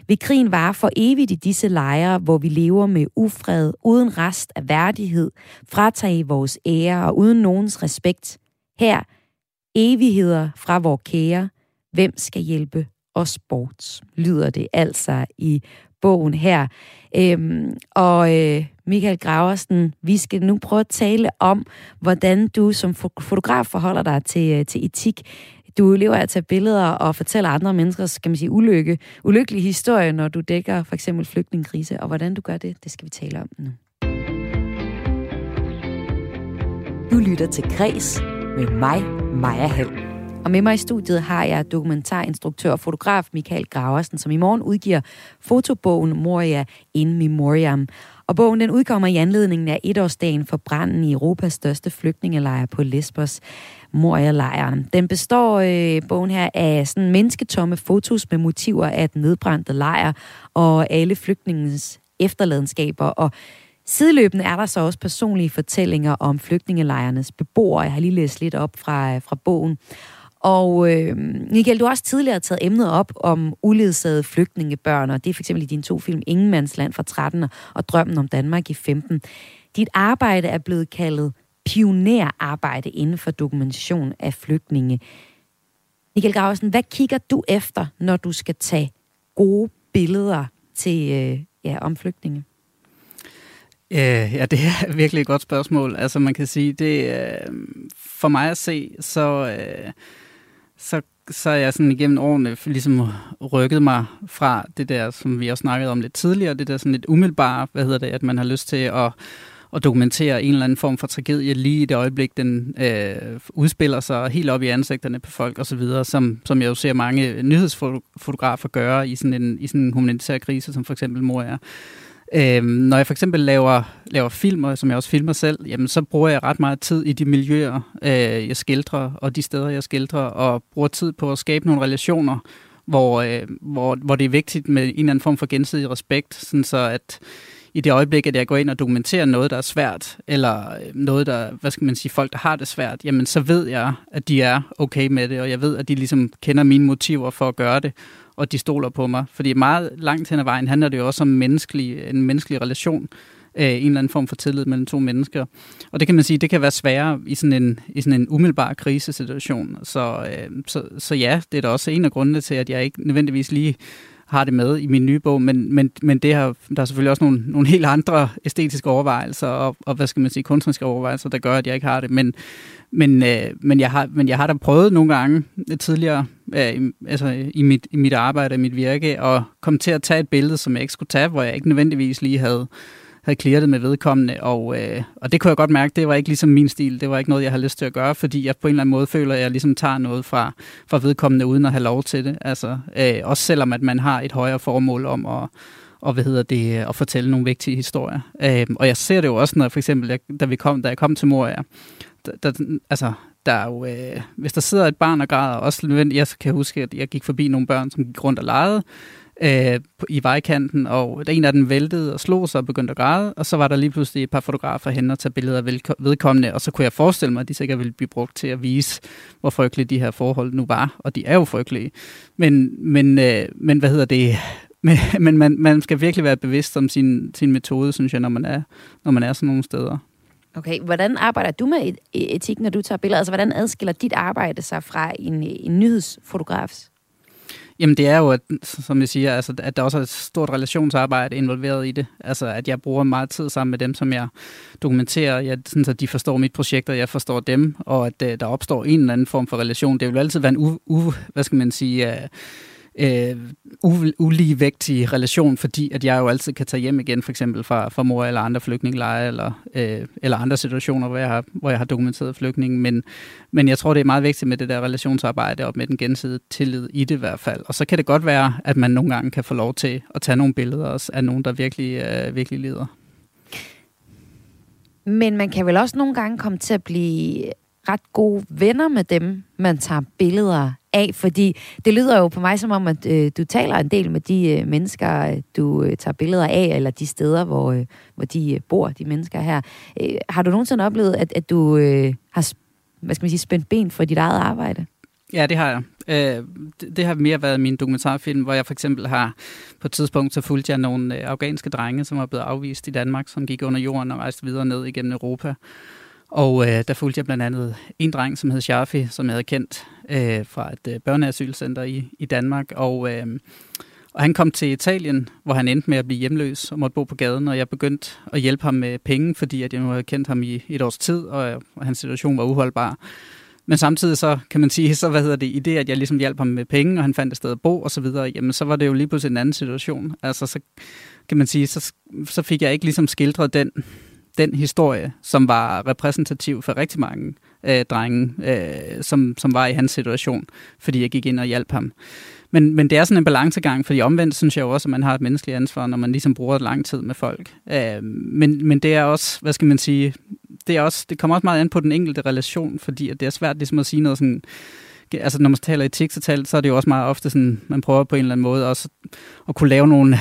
Vil krigen vare for evigt i disse lejre, hvor vi lever med ufred, uden rest af værdighed, fratage vores ære og uden nogens respekt? Her, evigheder fra vor kære. Hvem skal hjælpe og sport, Lyder det altså i bogen her. Øhm, og øh, Michael Graversen, vi skal nu prøve at tale om, hvordan du som fotograf forholder dig til, øh, til etik. Du lever af at tage billeder og fortælle andre menneskers, kan man sige, ulykke, ulykkelige historie, når du dækker for eksempel flygtningekrise, og hvordan du gør det, det skal vi tale om nu. Du lytter til Græs med mig, Maja Halm. Og med mig i studiet har jeg dokumentarinstruktør og fotograf Michael Graversen, som i morgen udgiver fotobogen Moria in Memoriam. Og bogen den udkommer i anledningen af etårsdagen for branden i Europas største flygtningelejr på Lesbos, Moria-lejren. Den består øh, bogen her af sådan mennesketomme fotos med motiver af den nedbrændte lejr og alle flygtningens efterladenskaber. Og Sideløbende er der så også personlige fortællinger om flygtningelejrenes beboere. Jeg har lige læst lidt op fra, øh, fra bogen. Og øh, Michael, du har også tidligere taget emnet op om uledsagede flygtningebørn, og det er for eksempel i dine to film Ingenmandsland fra 13 og Drømmen om Danmark i 15. Dit arbejde er blevet kaldet pionerarbejde inden for dokumentation af flygtninge. Michael Grausen, hvad kigger du efter, når du skal tage gode billeder til, øh, ja, om flygtninge? Uh, ja, det er virkelig et godt spørgsmål. Altså man kan sige, det øh, for mig at se, så Øh, så, så er jeg sådan igennem årene ligesom rykket mig fra det der, som vi har snakket om lidt tidligere, det der sådan lidt umiddelbare, hvad hedder det, at man har lyst til at, at dokumentere en eller anden form for tragedie lige i det øjeblik, den øh, udspiller sig helt op i ansigterne på folk osv., som, som jeg jo ser mange nyhedsfotografer gøre i sådan en, i sådan en humanitær krise, som for eksempel mor er. Øhm, når jeg for eksempel laver, laver filmer, som jeg også filmer selv, jamen, så bruger jeg ret meget tid i de miljøer, øh, jeg skildrer, og de steder, jeg skildrer, og bruger tid på at skabe nogle relationer, hvor, øh, hvor, hvor det er vigtigt med en eller anden form for gensidig respekt, sådan så at i det øjeblik, at jeg går ind og dokumenterer noget, der er svært, eller øh, noget, der, hvad skal man sige, folk, der har det svært, jamen så ved jeg, at de er okay med det, og jeg ved, at de ligesom kender mine motiver for at gøre det, og de stoler på mig. Fordi meget langt hen ad vejen handler det jo også om menneskelig, en menneskelig relation, øh, en eller anden form for tillid mellem to mennesker. Og det kan man sige, det kan være sværere i sådan en, i sådan en umiddelbar krisesituation. Så, øh, så, så ja, det er da også en af grundene til, at jeg ikke nødvendigvis lige har det med i min nye bog, men, men, men det har, der er selvfølgelig også nogle, nogle helt andre æstetiske overvejelser og, og hvad skal man sige, kunstneriske overvejelser, der gør, at jeg ikke har det. Men, men, øh, men, jeg har, men jeg har da prøvet nogle gange tidligere, øh, i, altså i mit, i mit arbejde og mit virke, at komme til at tage et billede, som jeg ikke skulle tage, hvor jeg ikke nødvendigvis lige havde havde klaret med vedkommende, og, øh, og det kunne jeg godt mærke, det var ikke ligesom min stil, det var ikke noget, jeg havde lyst til at gøre, fordi jeg på en eller anden måde føler, at jeg ligesom tager noget fra, fra vedkommende, uden at have lov til det. Altså, øh, også selvom at man har et højere formål om at, og hvad hedder det, at fortælle nogle vigtige historier. Øh, og jeg ser det jo også, når for eksempel, jeg, da, vi kom, da jeg kom til Moria, der, der, altså, der er jo, øh, hvis der sidder et barn og græder, også nødvendigt, jeg kan huske, at jeg gik forbi nogle børn, som gik rundt og legede, øh, i vejkanten, og der en af dem væltede og slog sig og begyndte at græde, og så var der lige pludselig et par fotografer hen og tage billeder af vedkommende, og så kunne jeg forestille mig, at de sikkert ville blive brugt til at vise, hvor frygtelige de her forhold nu var, og de er jo frygtelige. Men, men, øh, men hvad hedder det? Men, men man, man skal virkelig være bevidst om sin, sin metode, synes jeg, når man er, når man er sådan nogle steder. Okay, hvordan arbejder du med e-, etik, når du tager billeder? Altså, hvordan adskiller dit arbejde sig fra en, en nyhedsfotografs? Jamen det er jo, at, som jeg siger, altså, at der også er et stort relationsarbejde involveret i det. Altså at jeg bruger meget tid sammen med dem, som jeg dokumenterer, jeg, sådan, så de forstår mit projekt, og jeg forstår dem, og at uh, der opstår en eller anden form for relation. Det vil altid være en, u, u, hvad skal man sige, uh, øh, i relation, fordi at jeg jo altid kan tage hjem igen, for eksempel fra, fra mor eller andre flygtningelejre, eller, øh, eller andre situationer, hvor jeg har, hvor jeg har dokumenteret flygtningen. Men, men jeg tror, det er meget vigtigt med det der relationsarbejde, og med den gensidige tillid i det i hvert fald. Og så kan det godt være, at man nogle gange kan få lov til at tage nogle billeder også af nogen, der virkelig, øh, virkelig lider. Men man kan vel også nogle gange komme til at blive ret gode venner med dem, man tager billeder af? Fordi det lyder jo på mig som om, at øh, du taler en del med de øh, mennesker, øh, du øh, tager billeder af, eller de steder, hvor, øh, hvor de øh, bor, de mennesker her. Øh, har du nogensinde oplevet, at, at du øh, har hvad skal man sige, spændt ben for dit eget arbejde? Ja, det har jeg. Øh, det, det har mere været min dokumentarfilm, hvor jeg for eksempel har på et tidspunkt så fulgte jeg nogle øh, afghanske drenge, som var blevet afvist i Danmark, som gik under jorden og rejste videre ned igennem Europa. Og øh, der fulgte jeg blandt andet en dreng, som hed Shafi, som jeg havde kendt øh, fra et øh, børneasylcenter i, i Danmark. Og, øh, og han kom til Italien, hvor han endte med at blive hjemløs og måtte bo på gaden, og jeg begyndte at hjælpe ham med penge, fordi at jeg nu havde kendt ham i et års tid, og, og hans situation var uholdbar. Men samtidig så kan man sige, så hvad hedder det, i det, at jeg ligesom hjalp ham med penge, og han fandt et sted at bo og så videre, jamen så var det jo lige pludselig en anden situation. Altså så kan man sige, så, så fik jeg ikke ligesom skildret den, den historie, som var repræsentativ for rigtig mange øh, drenge, øh, som, som var i hans situation, fordi jeg gik ind og hjalp ham. Men, men det er sådan en balancegang, fordi omvendt synes jeg jo også, at man har et menneskeligt ansvar, når man ligesom bruger lang tid med folk. Øh, men, men det er også, hvad skal man sige, det, er også, det kommer også meget an på den enkelte relation, fordi at det er svært ligesom at sige noget sådan, altså når man taler etik, så, taler, så er det jo også meget ofte sådan, man prøver på en eller anden måde også at kunne lave nogle,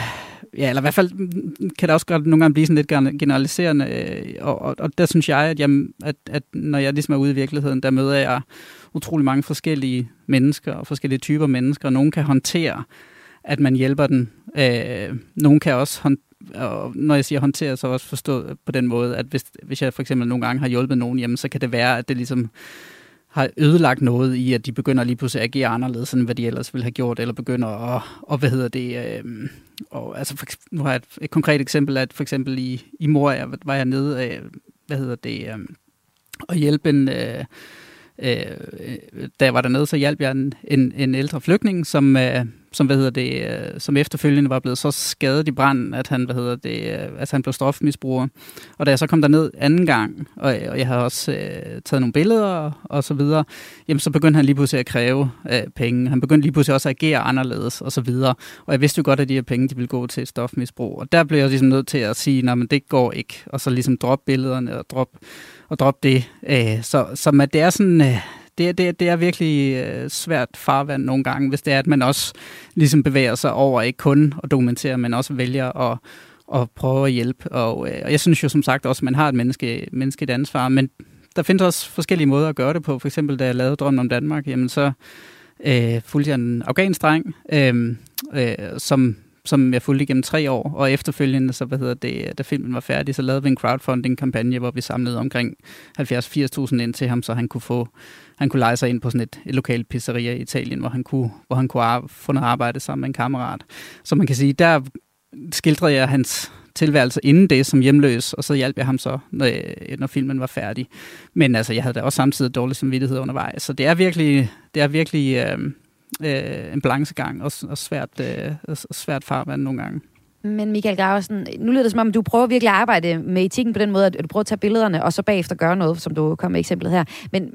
ja, eller i hvert fald mm, mm, kan det også godt nogle gange blive sådan lidt generaliserende, øh, og, og, og der synes jeg, at, jeg, at, at når jeg ligesom er ude i virkeligheden, der møder jeg utrolig mange forskellige mennesker og forskellige typer mennesker, og nogen kan håndtere, at man hjælper den. Øh, nogen kan også håndtere og når jeg siger håndtere, så også forstå på den måde, at hvis, hvis jeg for eksempel nogle gange har hjulpet nogen, jamen, så kan det være, at det ligesom har ødelagt noget i, at de begynder lige pludselig at agere anderledes, end hvad de ellers ville have gjort, eller begynder at, og hvad hedder det, øh, og, altså for, nu har jeg et, et konkret eksempel, at for eksempel i, i Moria var jeg nede af, hvad hedder det, øh, og hjælpe en, øh, øh, øh, da jeg var dernede, så hjalp jeg en, en, en ældre flygtning, som, øh, som, hvad hedder det, øh, som efterfølgende var blevet så skadet i branden, at han, hvad hedder det, øh, at han blev stofmisbruger. Og da jeg så kom derned anden gang, og, øh, og jeg havde også øh, taget nogle billeder og så videre, jamen så begyndte han lige pludselig at kræve øh, penge. Han begyndte lige pludselig også at agere anderledes og så videre. Og jeg vidste jo godt, at de her penge, de ville gå til stofmisbrug. Og der blev jeg ligesom nødt til at sige, nej, men det går ikke. Og så ligesom droppe billederne og droppe og droppe det. Øh, så, så det er sådan... Øh, det, det, det er virkelig øh, svært farvand nogle gange, hvis det er, at man også ligesom bevæger sig over, ikke kun at dokumentere, men også vælger at, at prøve at hjælpe. Og, øh, og jeg synes jo som sagt også, at man har et menneske, menneskeligt ansvar, men der findes også forskellige måder at gøre det på. For eksempel, da jeg lavede Drømmen om Danmark, jamen så øh, fulgte jeg en afghansk dreng, øh, øh, som som jeg fulgte igennem tre år, og efterfølgende, så hvad hedder det, da filmen var færdig, så lavede vi en crowdfunding-kampagne, hvor vi samlede omkring 70-80.000 ind til ham, så han kunne få, han kunne lege sig ind på sådan et, et lokalt pizzeria i Italien, hvor han kunne, hvor han kunne ar- få noget arbejde sammen med en kammerat. Så man kan sige, der skildrede jeg hans tilværelse inden det som hjemløs, og så hjalp jeg ham så, når, øh, når filmen var færdig. Men altså, jeg havde da også samtidig dårlig samvittighed undervejs, så det er virkelig, det er virkelig øh, øh, en balancegang og, og svært, øh, og svært farvand nogle gange. Men Michael Graversen, nu lyder det som om, du prøver virkelig at arbejde med etikken på den måde, at du prøver at tage billederne, og så bagefter gøre noget, som du kom med eksemplet her. Men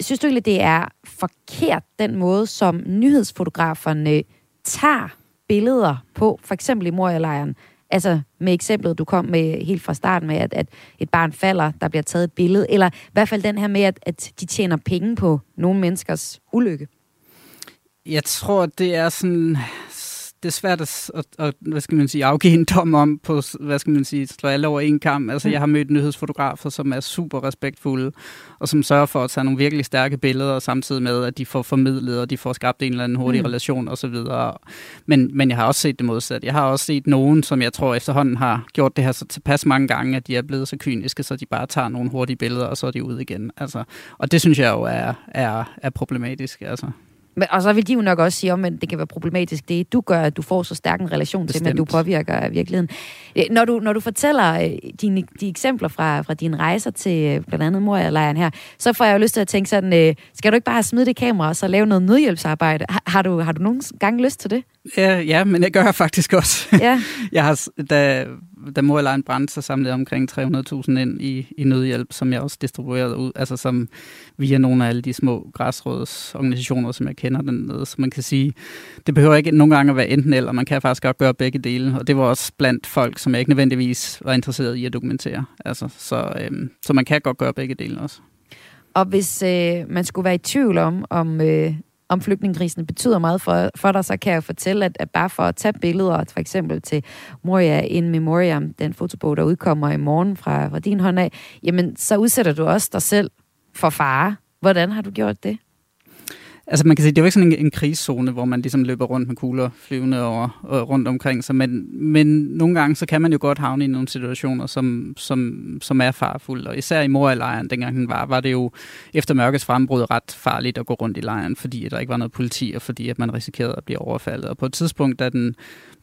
synes du egentlig, det er forkert, den måde, som nyhedsfotograferne øh, tager billeder på, for eksempel i Moria-lejren? Altså med eksemplet, du kom med helt fra starten med, at, at et barn falder, der bliver taget et billede, eller i hvert fald den her med, at, at de tjener penge på nogle menneskers ulykke. Jeg tror, det er sådan... Det er svært at, at, at, hvad skal man sige, afgive en dom om på, hvad skal man sige, slå alle over en kamp. Altså, jeg har mødt nyhedsfotografer, som er super respektfulde, og som sørger for at tage nogle virkelig stærke billeder, samtidig med, at de får formidlet, og de får skabt en eller anden hurtig mm. relation osv. Men, men jeg har også set det modsat. Jeg har også set nogen, som jeg tror efterhånden har gjort det her så tilpas mange gange, at de er blevet så kyniske, så de bare tager nogle hurtige billeder, og så er de ude igen. Altså, og det synes jeg jo er, er, er problematisk. Altså. Men, og så vil de jo nok også sige om, at det kan være problematisk, det du gør, at du får så stærk en relation Bestemt. til, at du påvirker virkeligheden. Øh, når du, når du fortæller øh, dine, de eksempler fra, fra dine rejser til øh, blandt andet Moria-lejren her, så får jeg jo lyst til at tænke sådan, skal du ikke bare smide det kamera og så lave noget nødhjælpsarbejde? Har, har, du, har du nogen gang lyst til det? Ja, ja men jeg gør faktisk også. Ja. jeg har, da, da Moria-lejren brændte, så samlede jeg omkring 300.000 ind i, i nødhjælp, som jeg også distribuerede ud, altså som via nogle af alle de små græsrådsorganisationer, som jeg kender dernede. Så man kan sige, det behøver ikke nogle gange at være enten eller, man kan faktisk godt gøre begge dele, og det var også blandt folk, som jeg ikke nødvendigvis var interesseret i at dokumentere. Altså, så, øhm, så man kan godt gøre begge dele også. Og hvis øh, man skulle være i tvivl om, om, øh, om flygtningekrisen betyder meget for, for dig, så kan jeg fortælle, at, at bare for at tage billeder, for eksempel til Moria in Memoriam, den fotobog, der udkommer i morgen fra, fra din hånd af, jamen så udsætter du også dig selv for fare. Hvordan har du gjort det? Altså man kan sige, det er jo ikke sådan en, en krigszone, hvor man ligesom løber rundt med kugler flyvende over, og rundt omkring sig, men, men nogle gange så kan man jo godt havne i nogle situationer, som, som, som er farfulde, og især i Moria-lejren, dengang den var, var det jo efter mørkets frembrud ret farligt at gå rundt i lejren, fordi der ikke var noget politi, og fordi at man risikerede at blive overfaldet. Og på et tidspunkt, da den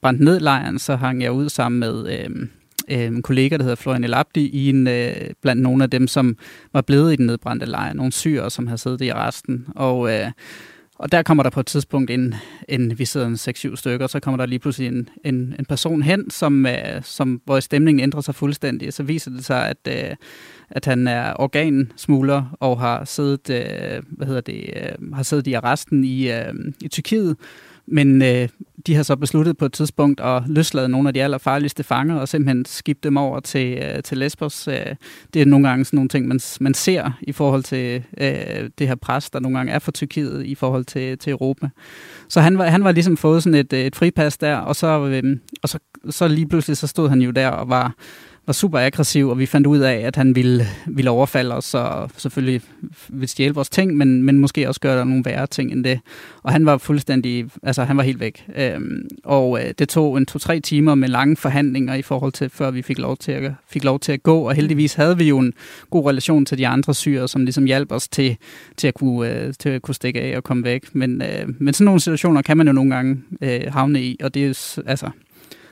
brændte ned lejren, så hang jeg ud sammen med... Øh, øh, en kollega, der hedder Florian Elabdi, i en, øh, blandt nogle af dem, som var blevet i den nedbrændte lejr. Nogle syre, som havde siddet i resten. Og, øh, og der kommer der på et tidspunkt en, en vi sidder en 6-7 stykker, så kommer der lige pludselig en, en, en person hen, som, øh, som, hvor stemningen ændrer sig fuldstændig. Så viser det sig, at, øh, at han er organsmugler og har siddet, øh, hvad hedder det, øh, har siddet i arresten i, øh, i Tyrkiet, men øh, de har så besluttet på et tidspunkt at løslade nogle af de allerfarligste fanger og simpelthen skifte dem over til, øh, til Lesbos. Øh, det er nogle gange sådan nogle ting, man, man ser i forhold til øh, det her pres, der nogle gange er for Tyrkiet i forhold til, til Europa. Så han var, han var ligesom fået sådan et, øh, et fripas der, og så, øh, og så, så lige pludselig så stod han jo der og var var super aggressiv, og vi fandt ud af, at han ville, ville overfalde os, og selvfølgelig ville stjæle vores ting, men, men måske også gøre nogle værre ting end det. Og han var fuldstændig, altså han var helt væk. Øhm, og øh, det tog en to-tre timer med lange forhandlinger i forhold til, før vi fik lov, til at, fik lov til at gå, og heldigvis havde vi jo en god relation til de andre syre, som ligesom hjalp os til, til, at, kunne, øh, til at kunne stikke af og komme væk. Men, øh, men sådan nogle situationer kan man jo nogle gange øh, havne i, og det er altså...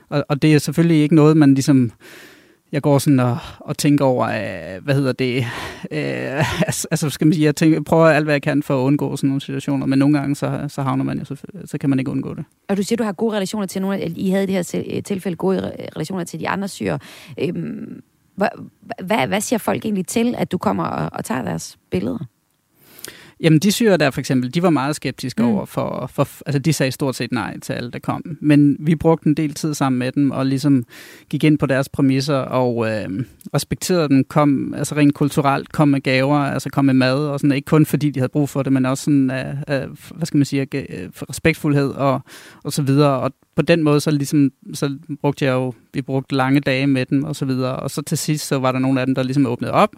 Og, og det er selvfølgelig ikke noget, man ligesom jeg går sådan og, og tænker over, øh, hvad hedder det, øh, altså, altså, skal man sige, jeg tænker, prøver alt, hvad jeg kan for at undgå sådan nogle situationer, men nogle gange, så, så havner man jo, så, så kan man ikke undgå det. Og du siger, du har gode relationer til nogle, I havde i det her øh, tilfælde gode relationer til de andre syre. Øhm, hvad, hvad, hvad siger folk egentlig til, at du kommer og, og tager deres billeder? Jamen, de syre der for eksempel, de var meget skeptiske mm. over for, for, altså de sagde stort set nej til alle, der kom. Men vi brugte en del tid sammen med dem, og ligesom gik ind på deres præmisser, og øh, respekterede dem, kom, altså rent kulturelt, kom med gaver, altså kom med mad, og sådan, ikke kun fordi de havde brug for det, men også sådan, øh, øh, hvad skal man sige, øh, respektfuldhed og, og så videre. Og på den måde, så, ligesom, så brugte jeg jo, vi brugte lange dage med dem, og så videre. Og så til sidst, så var der nogle af dem, der ligesom åbnede op,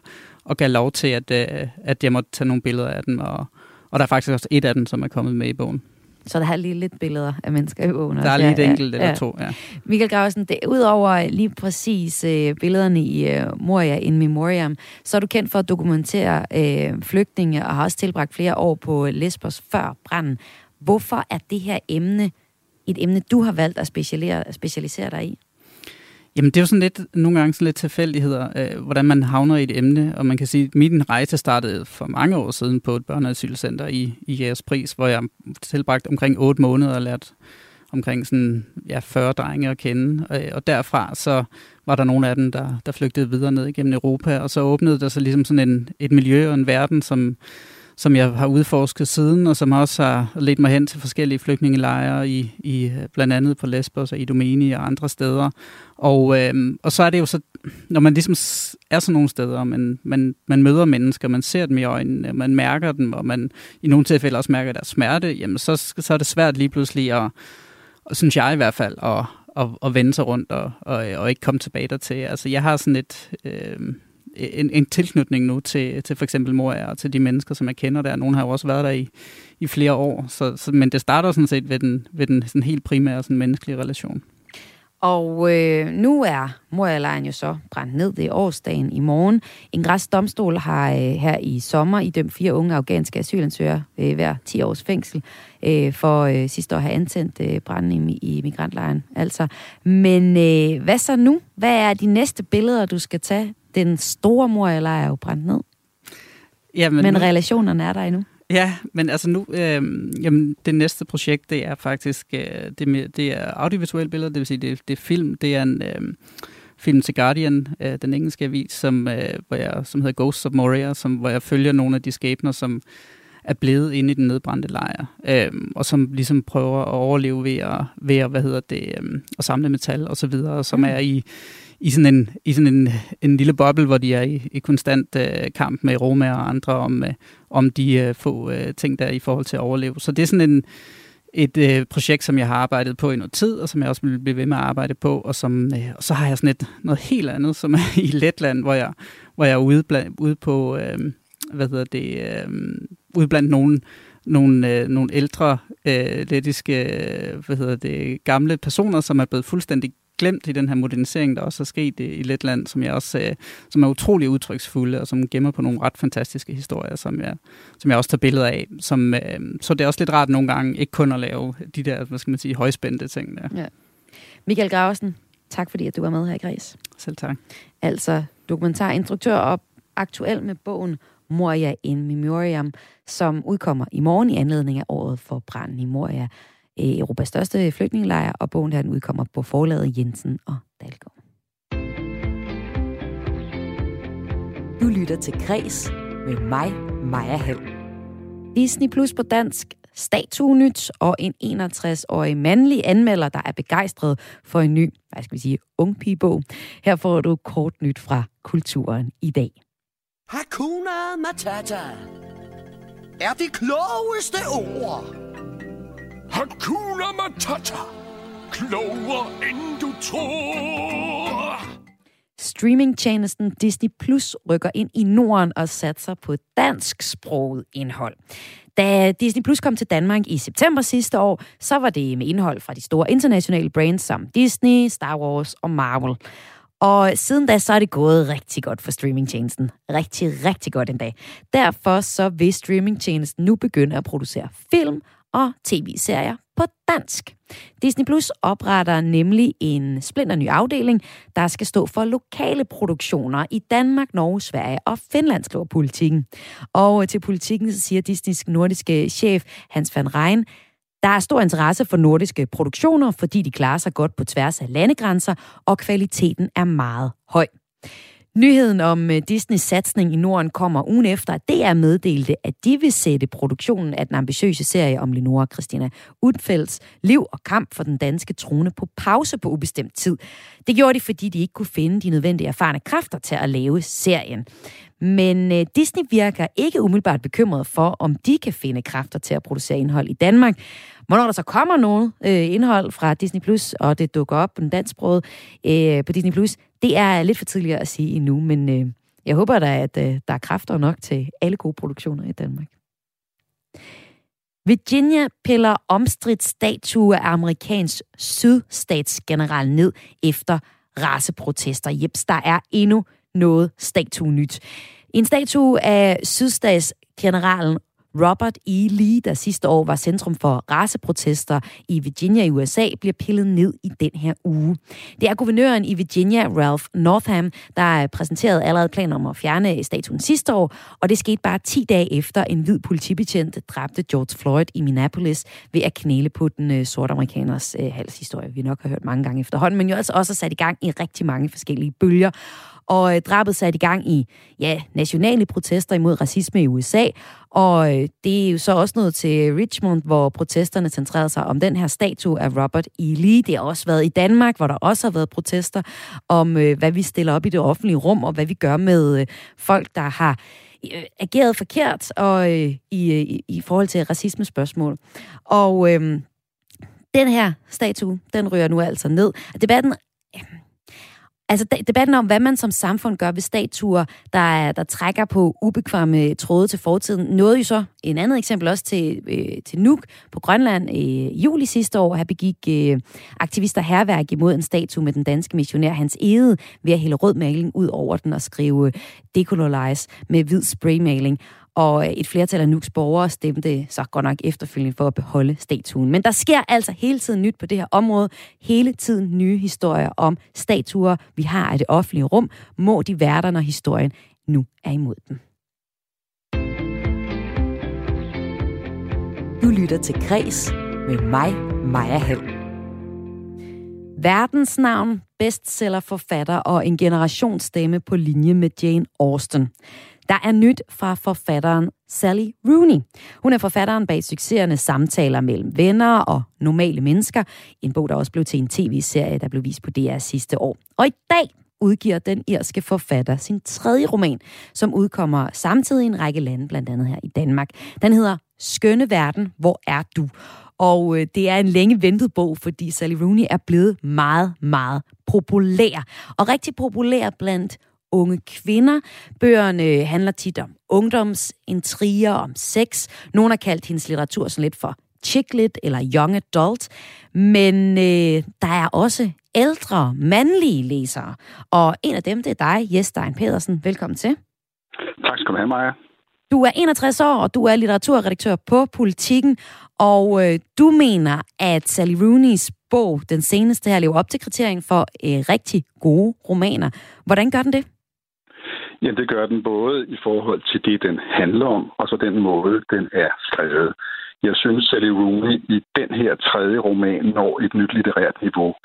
og gav lov til, at, øh, at jeg måtte tage nogle billeder af dem. Og, og der er faktisk også et af dem, som er kommet med i bogen. Så der er lige lidt billeder af mennesker i bogen. Der er lige et enkelt ja, eller ja. to, ja. Michael Grausen, det, udover lige præcis øh, billederne i øh, Moria in Memoriam, så er du kendt for at dokumentere øh, flygtninge og har også tilbragt flere år på Lesbos før branden. Hvorfor er det her emne et emne, du har valgt at specialisere, specialisere dig i? Jamen, det er jo sådan lidt, nogle gange sådan lidt tilfældigheder, øh, hvordan man havner i et emne, og man kan sige, at min rejse startede for mange år siden på et børneasylcenter i, i Jægerspris, hvor jeg tilbragte omkring 8 måneder og lært omkring sådan, ja, 40 drenge at kende. Øh, og derfra så var der nogle af dem, der, der flygtede videre ned igennem Europa, og så åbnede der sig ligesom sådan en, et miljø og en verden, som, som jeg har udforsket siden, og som også har ledt mig hen til forskellige flygtningelejre, i, i, øh, blandt andet på Lesbos og i Domeni og andre steder. Og, øh, og så er det jo så, når man ligesom er sådan nogle steder, man, man, man møder mennesker, man ser dem i øjnene, man mærker dem, og man i nogle tilfælde også mærker deres smerte, jamen så, så er det svært lige pludselig at, og synes jeg i hvert fald, at, at, at vende sig rundt og, og, og ikke komme tilbage dertil. Altså jeg har sådan et... Øh, en, en tilknytning nu til, til for eksempel Moria og til de mennesker, som jeg kender der. Nogle har jo også været der i, i flere år. Så, så, men det starter sådan set ved den, ved den sådan helt primære sådan menneskelige relation. Og øh, nu er Moria-lejren jo så brændt ned. Det er årsdagen i morgen. En græs domstol har øh, her i sommer idømt fire unge afghanske asylansøgere øh, hver 10 års fængsel øh, for øh, sidste år at have antændt øh, branden i, i migrantlejren. Altså. Men øh, hvad så nu? Hvad er de næste billeder, du skal tage den store mor eller er jo brændt ned. Jamen, men nu, relationerne er der endnu. Ja, men altså nu, øh, jamen, det næste projekt, det er faktisk, øh, det, det er audiovisuelle billeder, det vil sige, det, det er film, det er en øh, film til Guardian, øh, den engelske avis, som, øh, hvor jeg, som hedder Ghosts of Moria, som, hvor jeg følger nogle af de skæbner, som er blevet inde i den nedbrændte lejr, øh, og som ligesom prøver at overleve ved at, ved at hvad hedder det, øh, at samle metal og så videre, som mm. er i, i sådan en, i sådan en, en lille boble, hvor de er i, i konstant øh, kamp med Roma og andre om, øh, om de øh, få øh, ting der i forhold til at overleve. Så det er sådan en, et øh, projekt, som jeg har arbejdet på i noget tid, og som jeg også vil blive ved med at arbejde på, og, som, øh, og så har jeg sådan et, noget helt andet, som er i Letland, hvor jeg, hvor jeg er ude, bland, ude på, øh, hvad hedder det, øh, ude blandt nogle, nogle, øh, nogle ældre øh, lettiske, øh, hvad hedder det, gamle personer, som er blevet fuldstændig glemt i den her modernisering, der også er sket i, i Letland, som jeg også øh, som er utrolig udtryksfulde, og som gemmer på nogle ret fantastiske historier, som jeg, som jeg også tager billeder af. Som, øh, så det er også lidt rart nogle gange ikke kun at lave de der, hvad skal man sige, højspændte ting der. Ja. Michael Graversen, tak fordi at du var med her i Græs. Selv tak. Altså dokumentarinstruktør og aktuel med bogen Moria in Memoriam, som udkommer i morgen i anledning af året for branden i Moria. Europas største flygtningelejr, og bogen her den udkommer på forlaget Jensen og Dalgaard. Du lytter til Kres med mig, Maja Hall. Disney Plus på dansk, Statuenyt og en 61-årig mandlig anmelder, der er begejstret for en ny, hvad skal vi sige, ung bog. Her får du kort nyt fra kulturen i dag. Hakuna Matata er det klogeste ord Hakuna Matata. Klogere end du tror. Streamingtjenesten Disney Plus rykker ind i Norden og satser på dansksproget indhold. Da Disney Plus kom til Danmark i september sidste år, så var det med indhold fra de store internationale brands som Disney, Star Wars og Marvel. Og siden da, så er det gået rigtig godt for streamingtjenesten. Rigtig, rigtig godt endda. Derfor så vil streamingtjenesten nu begynde at producere film og tv-serier på dansk. Disney Plus opretter nemlig en splinter ny afdeling, der skal stå for lokale produktioner i Danmark, Norge, Sverige og Finland, skriver politikken. Og øh, til politikken så siger Disneys nordiske chef Hans van Rijn, der er stor interesse for nordiske produktioner, fordi de klarer sig godt på tværs af landegrænser, og kvaliteten er meget høj. Nyheden om øh, Disneys satsning i Norden kommer ugen efter, at DR meddelte, at de vil sætte produktionen af den ambitiøse serie om Lenora Christina Udfelds liv og kamp for den danske trone på pause på ubestemt tid. Det gjorde de, fordi de ikke kunne finde de nødvendige erfarne kræfter til at lave serien. Men øh, Disney virker ikke umiddelbart bekymret for, om de kan finde kræfter til at producere indhold i Danmark. Hvornår der så kommer noget øh, indhold fra Disney Plus, og det dukker op på den dansksprogede øh, på Disney Plus, det er lidt for tidligt at sige endnu, men øh, jeg håber da, at øh, der er kræfter nok til alle gode produktioner i Danmark. Virginia piller omstridt statue af amerikansk sydstatsgeneral ned efter raceprotester. Jeps, der er endnu noget statue nyt. En statue af sydstatsgeneralen Robert E. Lee, der sidste år var centrum for raceprotester i Virginia i USA, bliver pillet ned i den her uge. Det er guvernøren i Virginia, Ralph Northam, der præsenterede allerede planer om at fjerne statuen sidste år, og det skete bare 10 dage efter en hvid politibetjent dræbte George Floyd i Minneapolis ved at knæle på den øh, sorte amerikaners øh, halshistorie, vi nok har hørt mange gange efterhånden, men jo altså også sat i gang i rigtig mange forskellige bølger. Og øh, drabet satte i gang i ja, nationale protester imod racisme i USA. Og øh, det er jo så også noget til Richmond, hvor protesterne centrerede sig om den her statue af Robert E. Lee. Det har også været i Danmark, hvor der også har været protester om, øh, hvad vi stiller op i det offentlige rum, og hvad vi gør med øh, folk, der har øh, ageret forkert og øh, i, i, i forhold til racismespørgsmål. Og øh, den her statue, den ryger nu altså ned. Debatten Altså debatten om, hvad man som samfund gør ved statuer, der, der trækker på ubekvamme tråde til fortiden, nåede jo så en andet eksempel også til, øh, til Nuuk på Grønland øh, i øh, juli sidste år. Her begik øh, aktivister herværk imod en statue med den danske missionær Hans Ede ved at hælde rød maling ud over den og skrive decolonize med hvid spraymaling og et flertal af Nuks borgere stemte så godt nok efterfølgende for at beholde statuen. Men der sker altså hele tiden nyt på det her område. Hele tiden nye historier om statuer, vi har af det offentlige rum. Må de være der, når historien nu er imod dem. Du lytter til Græs med mig, Maja Hall. Verdensnavn, bestsellerforfatter og en generationsstemme på linje med Jane Austen. Der er nyt fra forfatteren Sally Rooney. Hun er forfatteren bag succeserne Samtaler mellem venner og normale mennesker. En bog, der også blev til en tv-serie, der blev vist på DR sidste år. Og i dag udgiver den irske forfatter sin tredje roman, som udkommer samtidig i en række lande, blandt andet her i Danmark. Den hedder Skønne Verden, hvor er du? Og øh, det er en længe ventet bog, fordi Sally Rooney er blevet meget, meget populær. Og rigtig populær blandt unge kvinder. Bøgerne handler tit om ungdomsintriger, om sex. Nogle har kaldt hendes litteratur sådan lidt for chicklit eller young adult. Men øh, der er også ældre, mandlige læsere. Og en af dem, det er dig, Jes Stein Pedersen. Velkommen til. Tak skal du have, Maja. Du er 61 år, og du er litteraturredaktør på Politiken, og øh, du mener, at Sally Rooney's bog, den seneste her, lever op til kriterien for øh, rigtig gode romaner. Hvordan gør den det? Ja, det gør den både i forhold til det, den handler om, og så den måde, den er skrevet. Jeg synes, Sally Rooney i den her tredje roman når et nyt litterært niveau.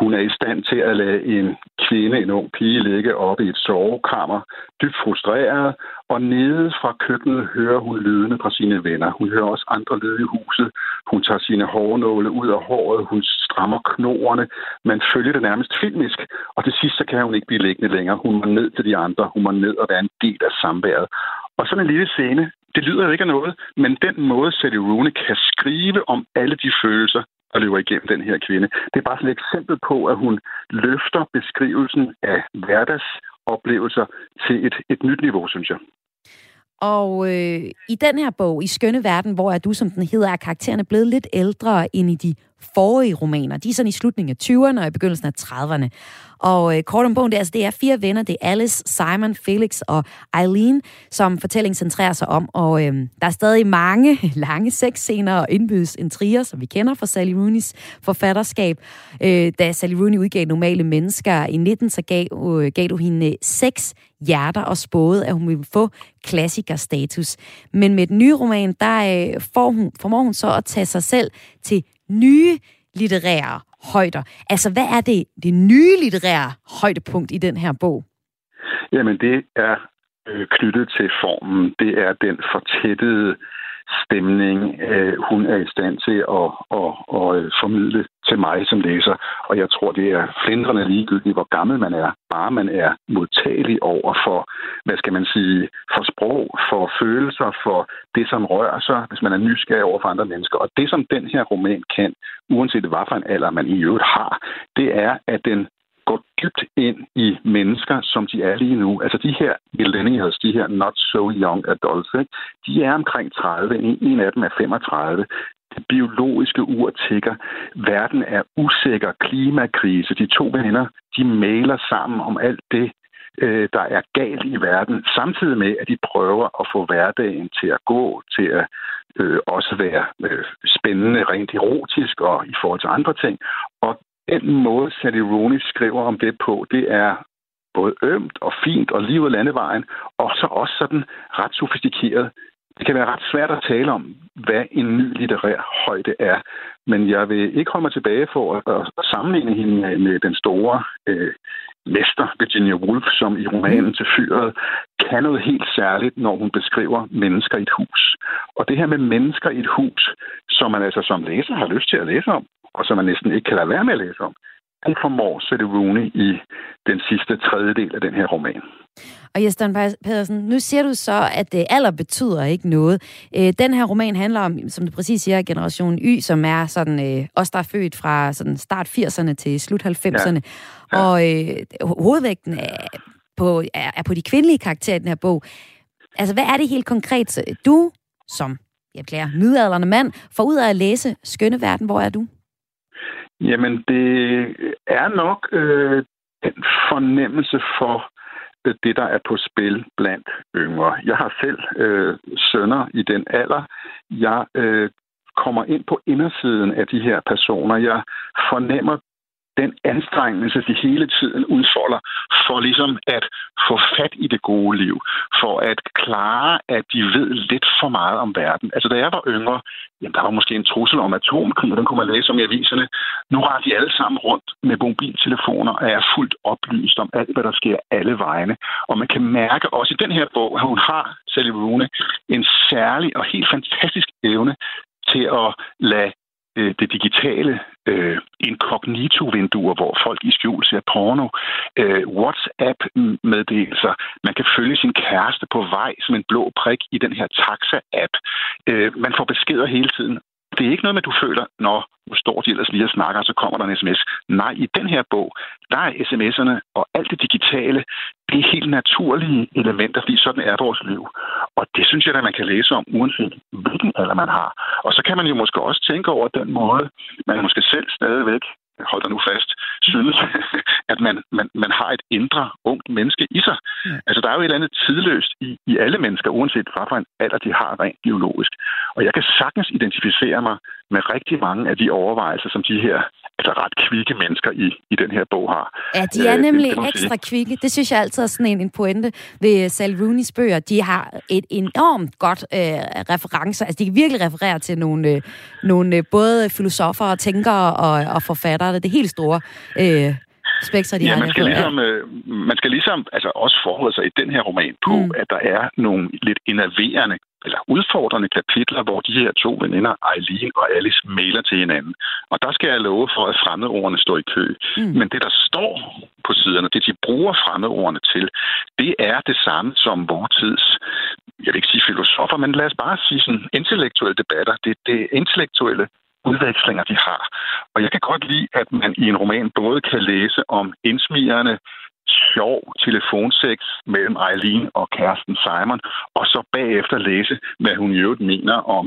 Hun er i stand til at lade en kvinde, en ung pige, ligge oppe i et sovekammer, dybt frustreret, og nede fra køkkenet hører hun lydene fra sine venner. Hun hører også andre lyde i huset. Hun tager sine hårnåle ud af håret. Hun strammer knorene. Man følger det nærmest filmisk. Og til sidst så kan hun ikke blive liggende længere. Hun må ned til de andre. Hun må ned og være en del af samværet. Og sådan en lille scene, det lyder jo ikke af noget, men den måde, Sally Rooney kan skrive om alle de følelser, der løber igennem den her kvinde, det er bare sådan et eksempel på, at hun løfter beskrivelsen af hverdagsoplevelser til et, et nyt niveau, synes jeg. Og øh, i den her bog, I Skønne Verden, hvor er du, som den hedder, er karaktererne blevet lidt ældre end i de forrige romaner. De er sådan i slutningen af 20'erne og i begyndelsen af 30'erne. Og øh, kort om bogen, det er, altså, det er fire venner. Det er Alice, Simon, Felix og Eileen, som fortællingen centrerer sig om. Og øh, der er stadig mange lange sexscener og indbydes intriger, som vi kender fra Sally Rooneys forfatterskab. Øh, da Sally Rooney udgav Normale Mennesker i 19, så gav, øh, gav du hende øh, seks hjerter og spåede, at hun ville få klassikerstatus. Men med den nye roman, der øh, får hun, formår hun så at tage sig selv til nye litterære højder. Altså, hvad er det, det nye litterære højdepunkt i den her bog? Jamen, det er øh, knyttet til formen. Det er den fortættede stemning, øh, hun er i stand til at, at, at, at formidle til mig som læser. Og jeg tror, det er flindrende ligegyldigt, hvor gammel man er. Bare man er modtagelig over for, hvad skal man sige, for sprog, for følelser, for det, som rører sig, hvis man er nysgerrig over for andre mennesker. Og det, som den her roman kan, uanset hvad for en alder man i øvrigt har, det er, at den går dybt ind i mennesker, som de er lige nu. Altså de her millennials, de her not so young adults, ikke? de er omkring 30. En af dem er 35. Det biologiske ur tigger. Verden er usikker. Klimakrise. De to venner, de maler sammen om alt det, øh, der er galt i verden, samtidig med, at de prøver at få hverdagen til at gå, til at øh, også være øh, spændende rent erotisk og i forhold til andre ting. Og den måde, Sally Rooney skriver om det på, det er både ømt og fint og lige ud landevejen, og så også sådan ret sofistikeret. Det kan være ret svært at tale om, hvad en ny litterær højde er, men jeg vil ikke holde mig tilbage for at, at sammenligne hende med, med den store øh, mester Virginia Woolf, som i romanen til fyret kan noget helt særligt, når hun beskriver mennesker i et hus. Og det her med mennesker i et hus, som man altså som læser har lyst til at læse om, og som man næsten ikke kan lade være med at læse om, han formår Sette Rooney i den sidste tredjedel af den her roman. Og Jesper Pedersen, nu siger du så, at det alder betyder ikke noget. Øh, den her roman handler om, som du præcis siger, generation Y, som er sådan, øh, os, der er født fra sådan start 80'erne til slut 90'erne. Ja. Ja. Og øh, hovedvægten er på, er, er på de kvindelige karakterer i den her bog. Altså, hvad er det helt konkret, du som jeg beklager, midalderne mand, får ud af at læse Skønne Verden? Hvor er du? Jamen, det er nok øh, en fornemmelse for øh, det, der er på spil blandt yngre. Jeg har selv øh, sønner i den alder. Jeg øh, kommer ind på indersiden af de her personer. Jeg fornemmer den anstrengelse, de hele tiden udfolder for ligesom at få fat i det gode liv, for at klare, at de ved lidt for meget om verden. Altså, da jeg var yngre, jamen, der var måske en trussel om atomkrig, og den kunne man læse om i aviserne. Nu har de alle sammen rundt med mobiltelefoner og er fuldt oplyst om alt, hvad der sker alle vegne. Og man kan mærke også i den her bog, at hun har, Sally Rooney, en særlig og helt fantastisk evne til at lade øh, det digitale øh, inkognito-vinduer, hvor folk i skjul ser porno, øh, WhatsApp-meddelelser. Man kan følge sin kæreste på vej som en blå prik i den her taxa-app. Øh, man får beskeder hele tiden. Det er ikke noget med, at du føler, når nu står de ellers lige og snakker, og så kommer der en sms. Nej, i den her bog, der er sms'erne og alt det digitale, det er helt naturlige elementer, fordi sådan er vores liv. Og det synes jeg, at man kan læse om, uanset hvilken alder man har. Og så kan man jo måske også tænke over den måde, man måske selv stadigvæk hold dig nu fast, synes, at man, man, man har et indre ungt menneske i sig. Ja. Altså, der er jo et eller andet tidløst i, i alle mennesker, uanset hvad for en alder de har rent biologisk. Og jeg kan sagtens identificere mig med rigtig mange af de overvejelser, som de her altså ret kvikke mennesker i, i den her bog har. Ja, de er øh, nemlig det, ekstra kvikke. Det synes jeg altid er sådan en, en pointe ved Sal Rooney's bøger. De har et enormt godt øh, referencer. Altså, de kan virkelig referere til nogle, øh, nogle øh, både filosofer og tænkere og, og forfattere. Det er helt store øh, spektrer, de ja, har. Man skal, ligesom, øh, man skal ligesom altså også forholde sig i den her roman på, mm. at der er nogle lidt innoverende eller udfordrende kapitler, hvor de her to veninder, Eileen og Alice, mailer til hinanden. Og der skal jeg love for, at fremmedordene står i kø. Mm. Men det, der står på siderne, det de bruger fremmedordene til, det er det samme som vores tids, jeg vil ikke sige filosofer, men lad os bare sige sådan intellektuelle debatter. Det er det intellektuelle udvekslinger, de har. Og jeg kan godt lide, at man i en roman både kan læse om indsmigerne sjov telefonsex mellem Eileen og kæresten Simon, og så bagefter læse, hvad hun i øvrigt mener om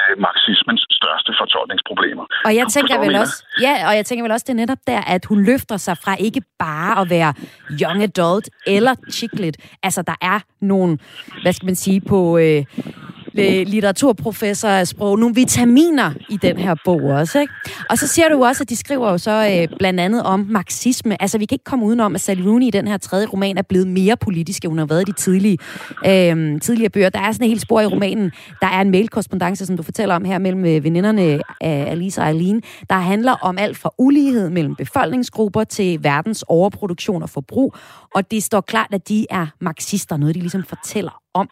øh, marxismens største fortolkningsproblemer. Og jeg tænker vel også, ja, og jeg tænker vel også, det er netop der, at hun løfter sig fra ikke bare at være young adult eller chicklet. Altså, der er nogle, hvad skal man sige, på... Øh, litteraturprofessor af sprog, nogle vitaminer i den her bog også. Ikke? Og så siger du også, at de skriver jo så øh, blandt andet om marxisme. Altså, vi kan ikke komme udenom, at Sally Rooney i den her tredje roman er blevet mere politisk, end hun har været i de tidlige, øh, tidligere bøger. Der er sådan et helt spor i romanen. Der er en mailkorrespondence, som du fortæller om her, mellem øh, veninderne af Alice og Eileen, der handler om alt fra ulighed mellem befolkningsgrupper til verdens overproduktion og forbrug. Og det står klart, at de er marxister, noget de ligesom fortæller om.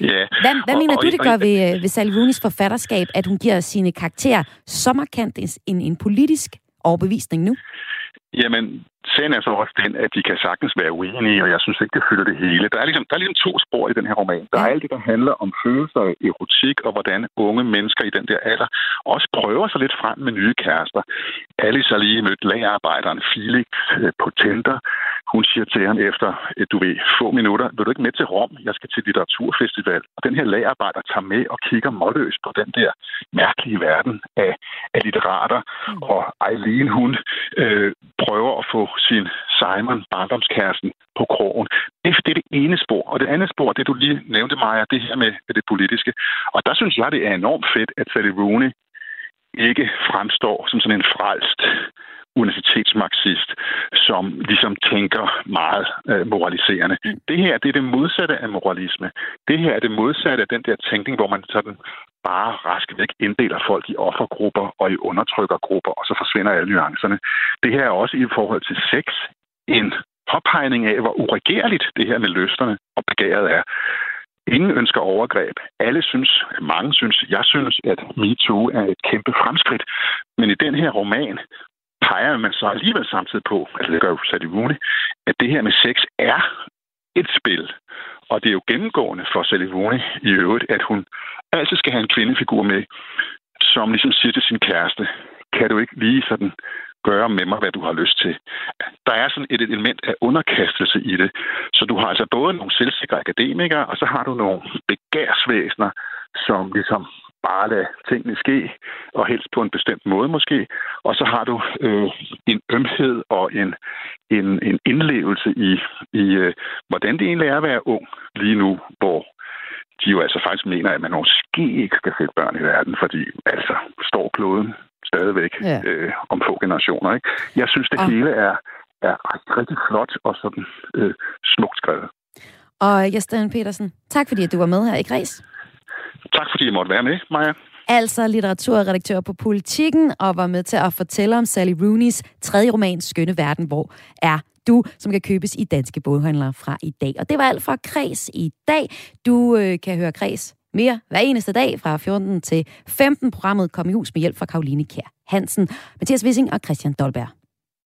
Ja. Hvad, hvad og, mener du, det gør ved, øh, ved Rooney's forfatterskab, at hun giver sine karakterer så markant en, en politisk overbevisning nu? Jamen, sagen er så også den, at de kan sagtens være uenige, og jeg synes ikke, det fylder det hele. Der er ligesom, der er ligesom to spor i den her roman. Der er alt det, der handler om følelser, erotik, og hvordan unge mennesker i den der alder også prøver sig lidt frem med nye kærester. Alice har lige mødt lagerarbejderen Felix øh, på Tinder. Hun siger til ham efter, at du ved, få minutter, vil du ikke med til Rom? Jeg skal til litteraturfestival. Og den her lagerarbejder tager med og kigger målløst på den der mærkelige verden af, af litterater. Mm. Og Eileen, hun øh, prøver at få sin Simon, barndomskæresten, på krogen. Det, det er det ene spor. Og det andet spor, det du lige nævnte, Maja, det her med, med det politiske. Og der synes jeg, det er enormt fedt, at Sally Rooney ikke fremstår som sådan en frelst universitetsmarxist, som ligesom tænker meget øh, moraliserende. Mm. Det her, det er det modsatte af moralisme. Det her er det modsatte af den der tænkning, hvor man sådan bare rask væk inddeler folk i offergrupper og i undertrykkergrupper, og så forsvinder alle nuancerne. Det her er også i forhold til sex en påpegning af, hvor uregerligt det her med løsterne og begæret er. Ingen ønsker overgreb. Alle synes, mange synes, jeg synes, at MeToo er et kæmpe fremskridt. Men i den her roman peger man så alligevel samtidig på, altså det gør jo Sadie muligt, at det her med sex er et spil. Og det er jo gennemgående for Sally Rooney i øvrigt, at hun altid skal have en kvindefigur med, som ligesom siger til sin kæreste, kan du ikke lige sådan gøre med mig, hvad du har lyst til. Der er sådan et element af underkastelse i det. Så du har altså både nogle selvsikre akademikere, og så har du nogle begærsvæsener, som ligesom bare lade tingene ske, og helst på en bestemt måde måske. Og så har du øh, en ømhed og en, en, en indlevelse i, i øh, hvordan det egentlig er at være ung lige nu, hvor de jo altså faktisk mener, at man måske ikke skal sætte børn i verden, fordi altså står kloden stadigvæk ja. øh, om få generationer. Ikke? Jeg synes, det og... hele er, er rigtig, rigtig flot og sådan øh, smukt skrevet. Og Jesper Petersen, tak fordi du var med her i Græs. Tak fordi jeg måtte være med, Maja. Altså litteraturredaktør på Politiken, og var med til at fortælle om Sally Rooney's tredje roman, Skønne Verden, hvor er du, som kan købes i danske boghandlere fra i dag. Og det var alt fra Kres i dag. Du øh, kan høre Kres mere hver eneste dag fra 14 til 15. Programmet Kom i hus med hjælp fra Karoline Kær Hansen, Mathias Wissing og Christian Dolberg.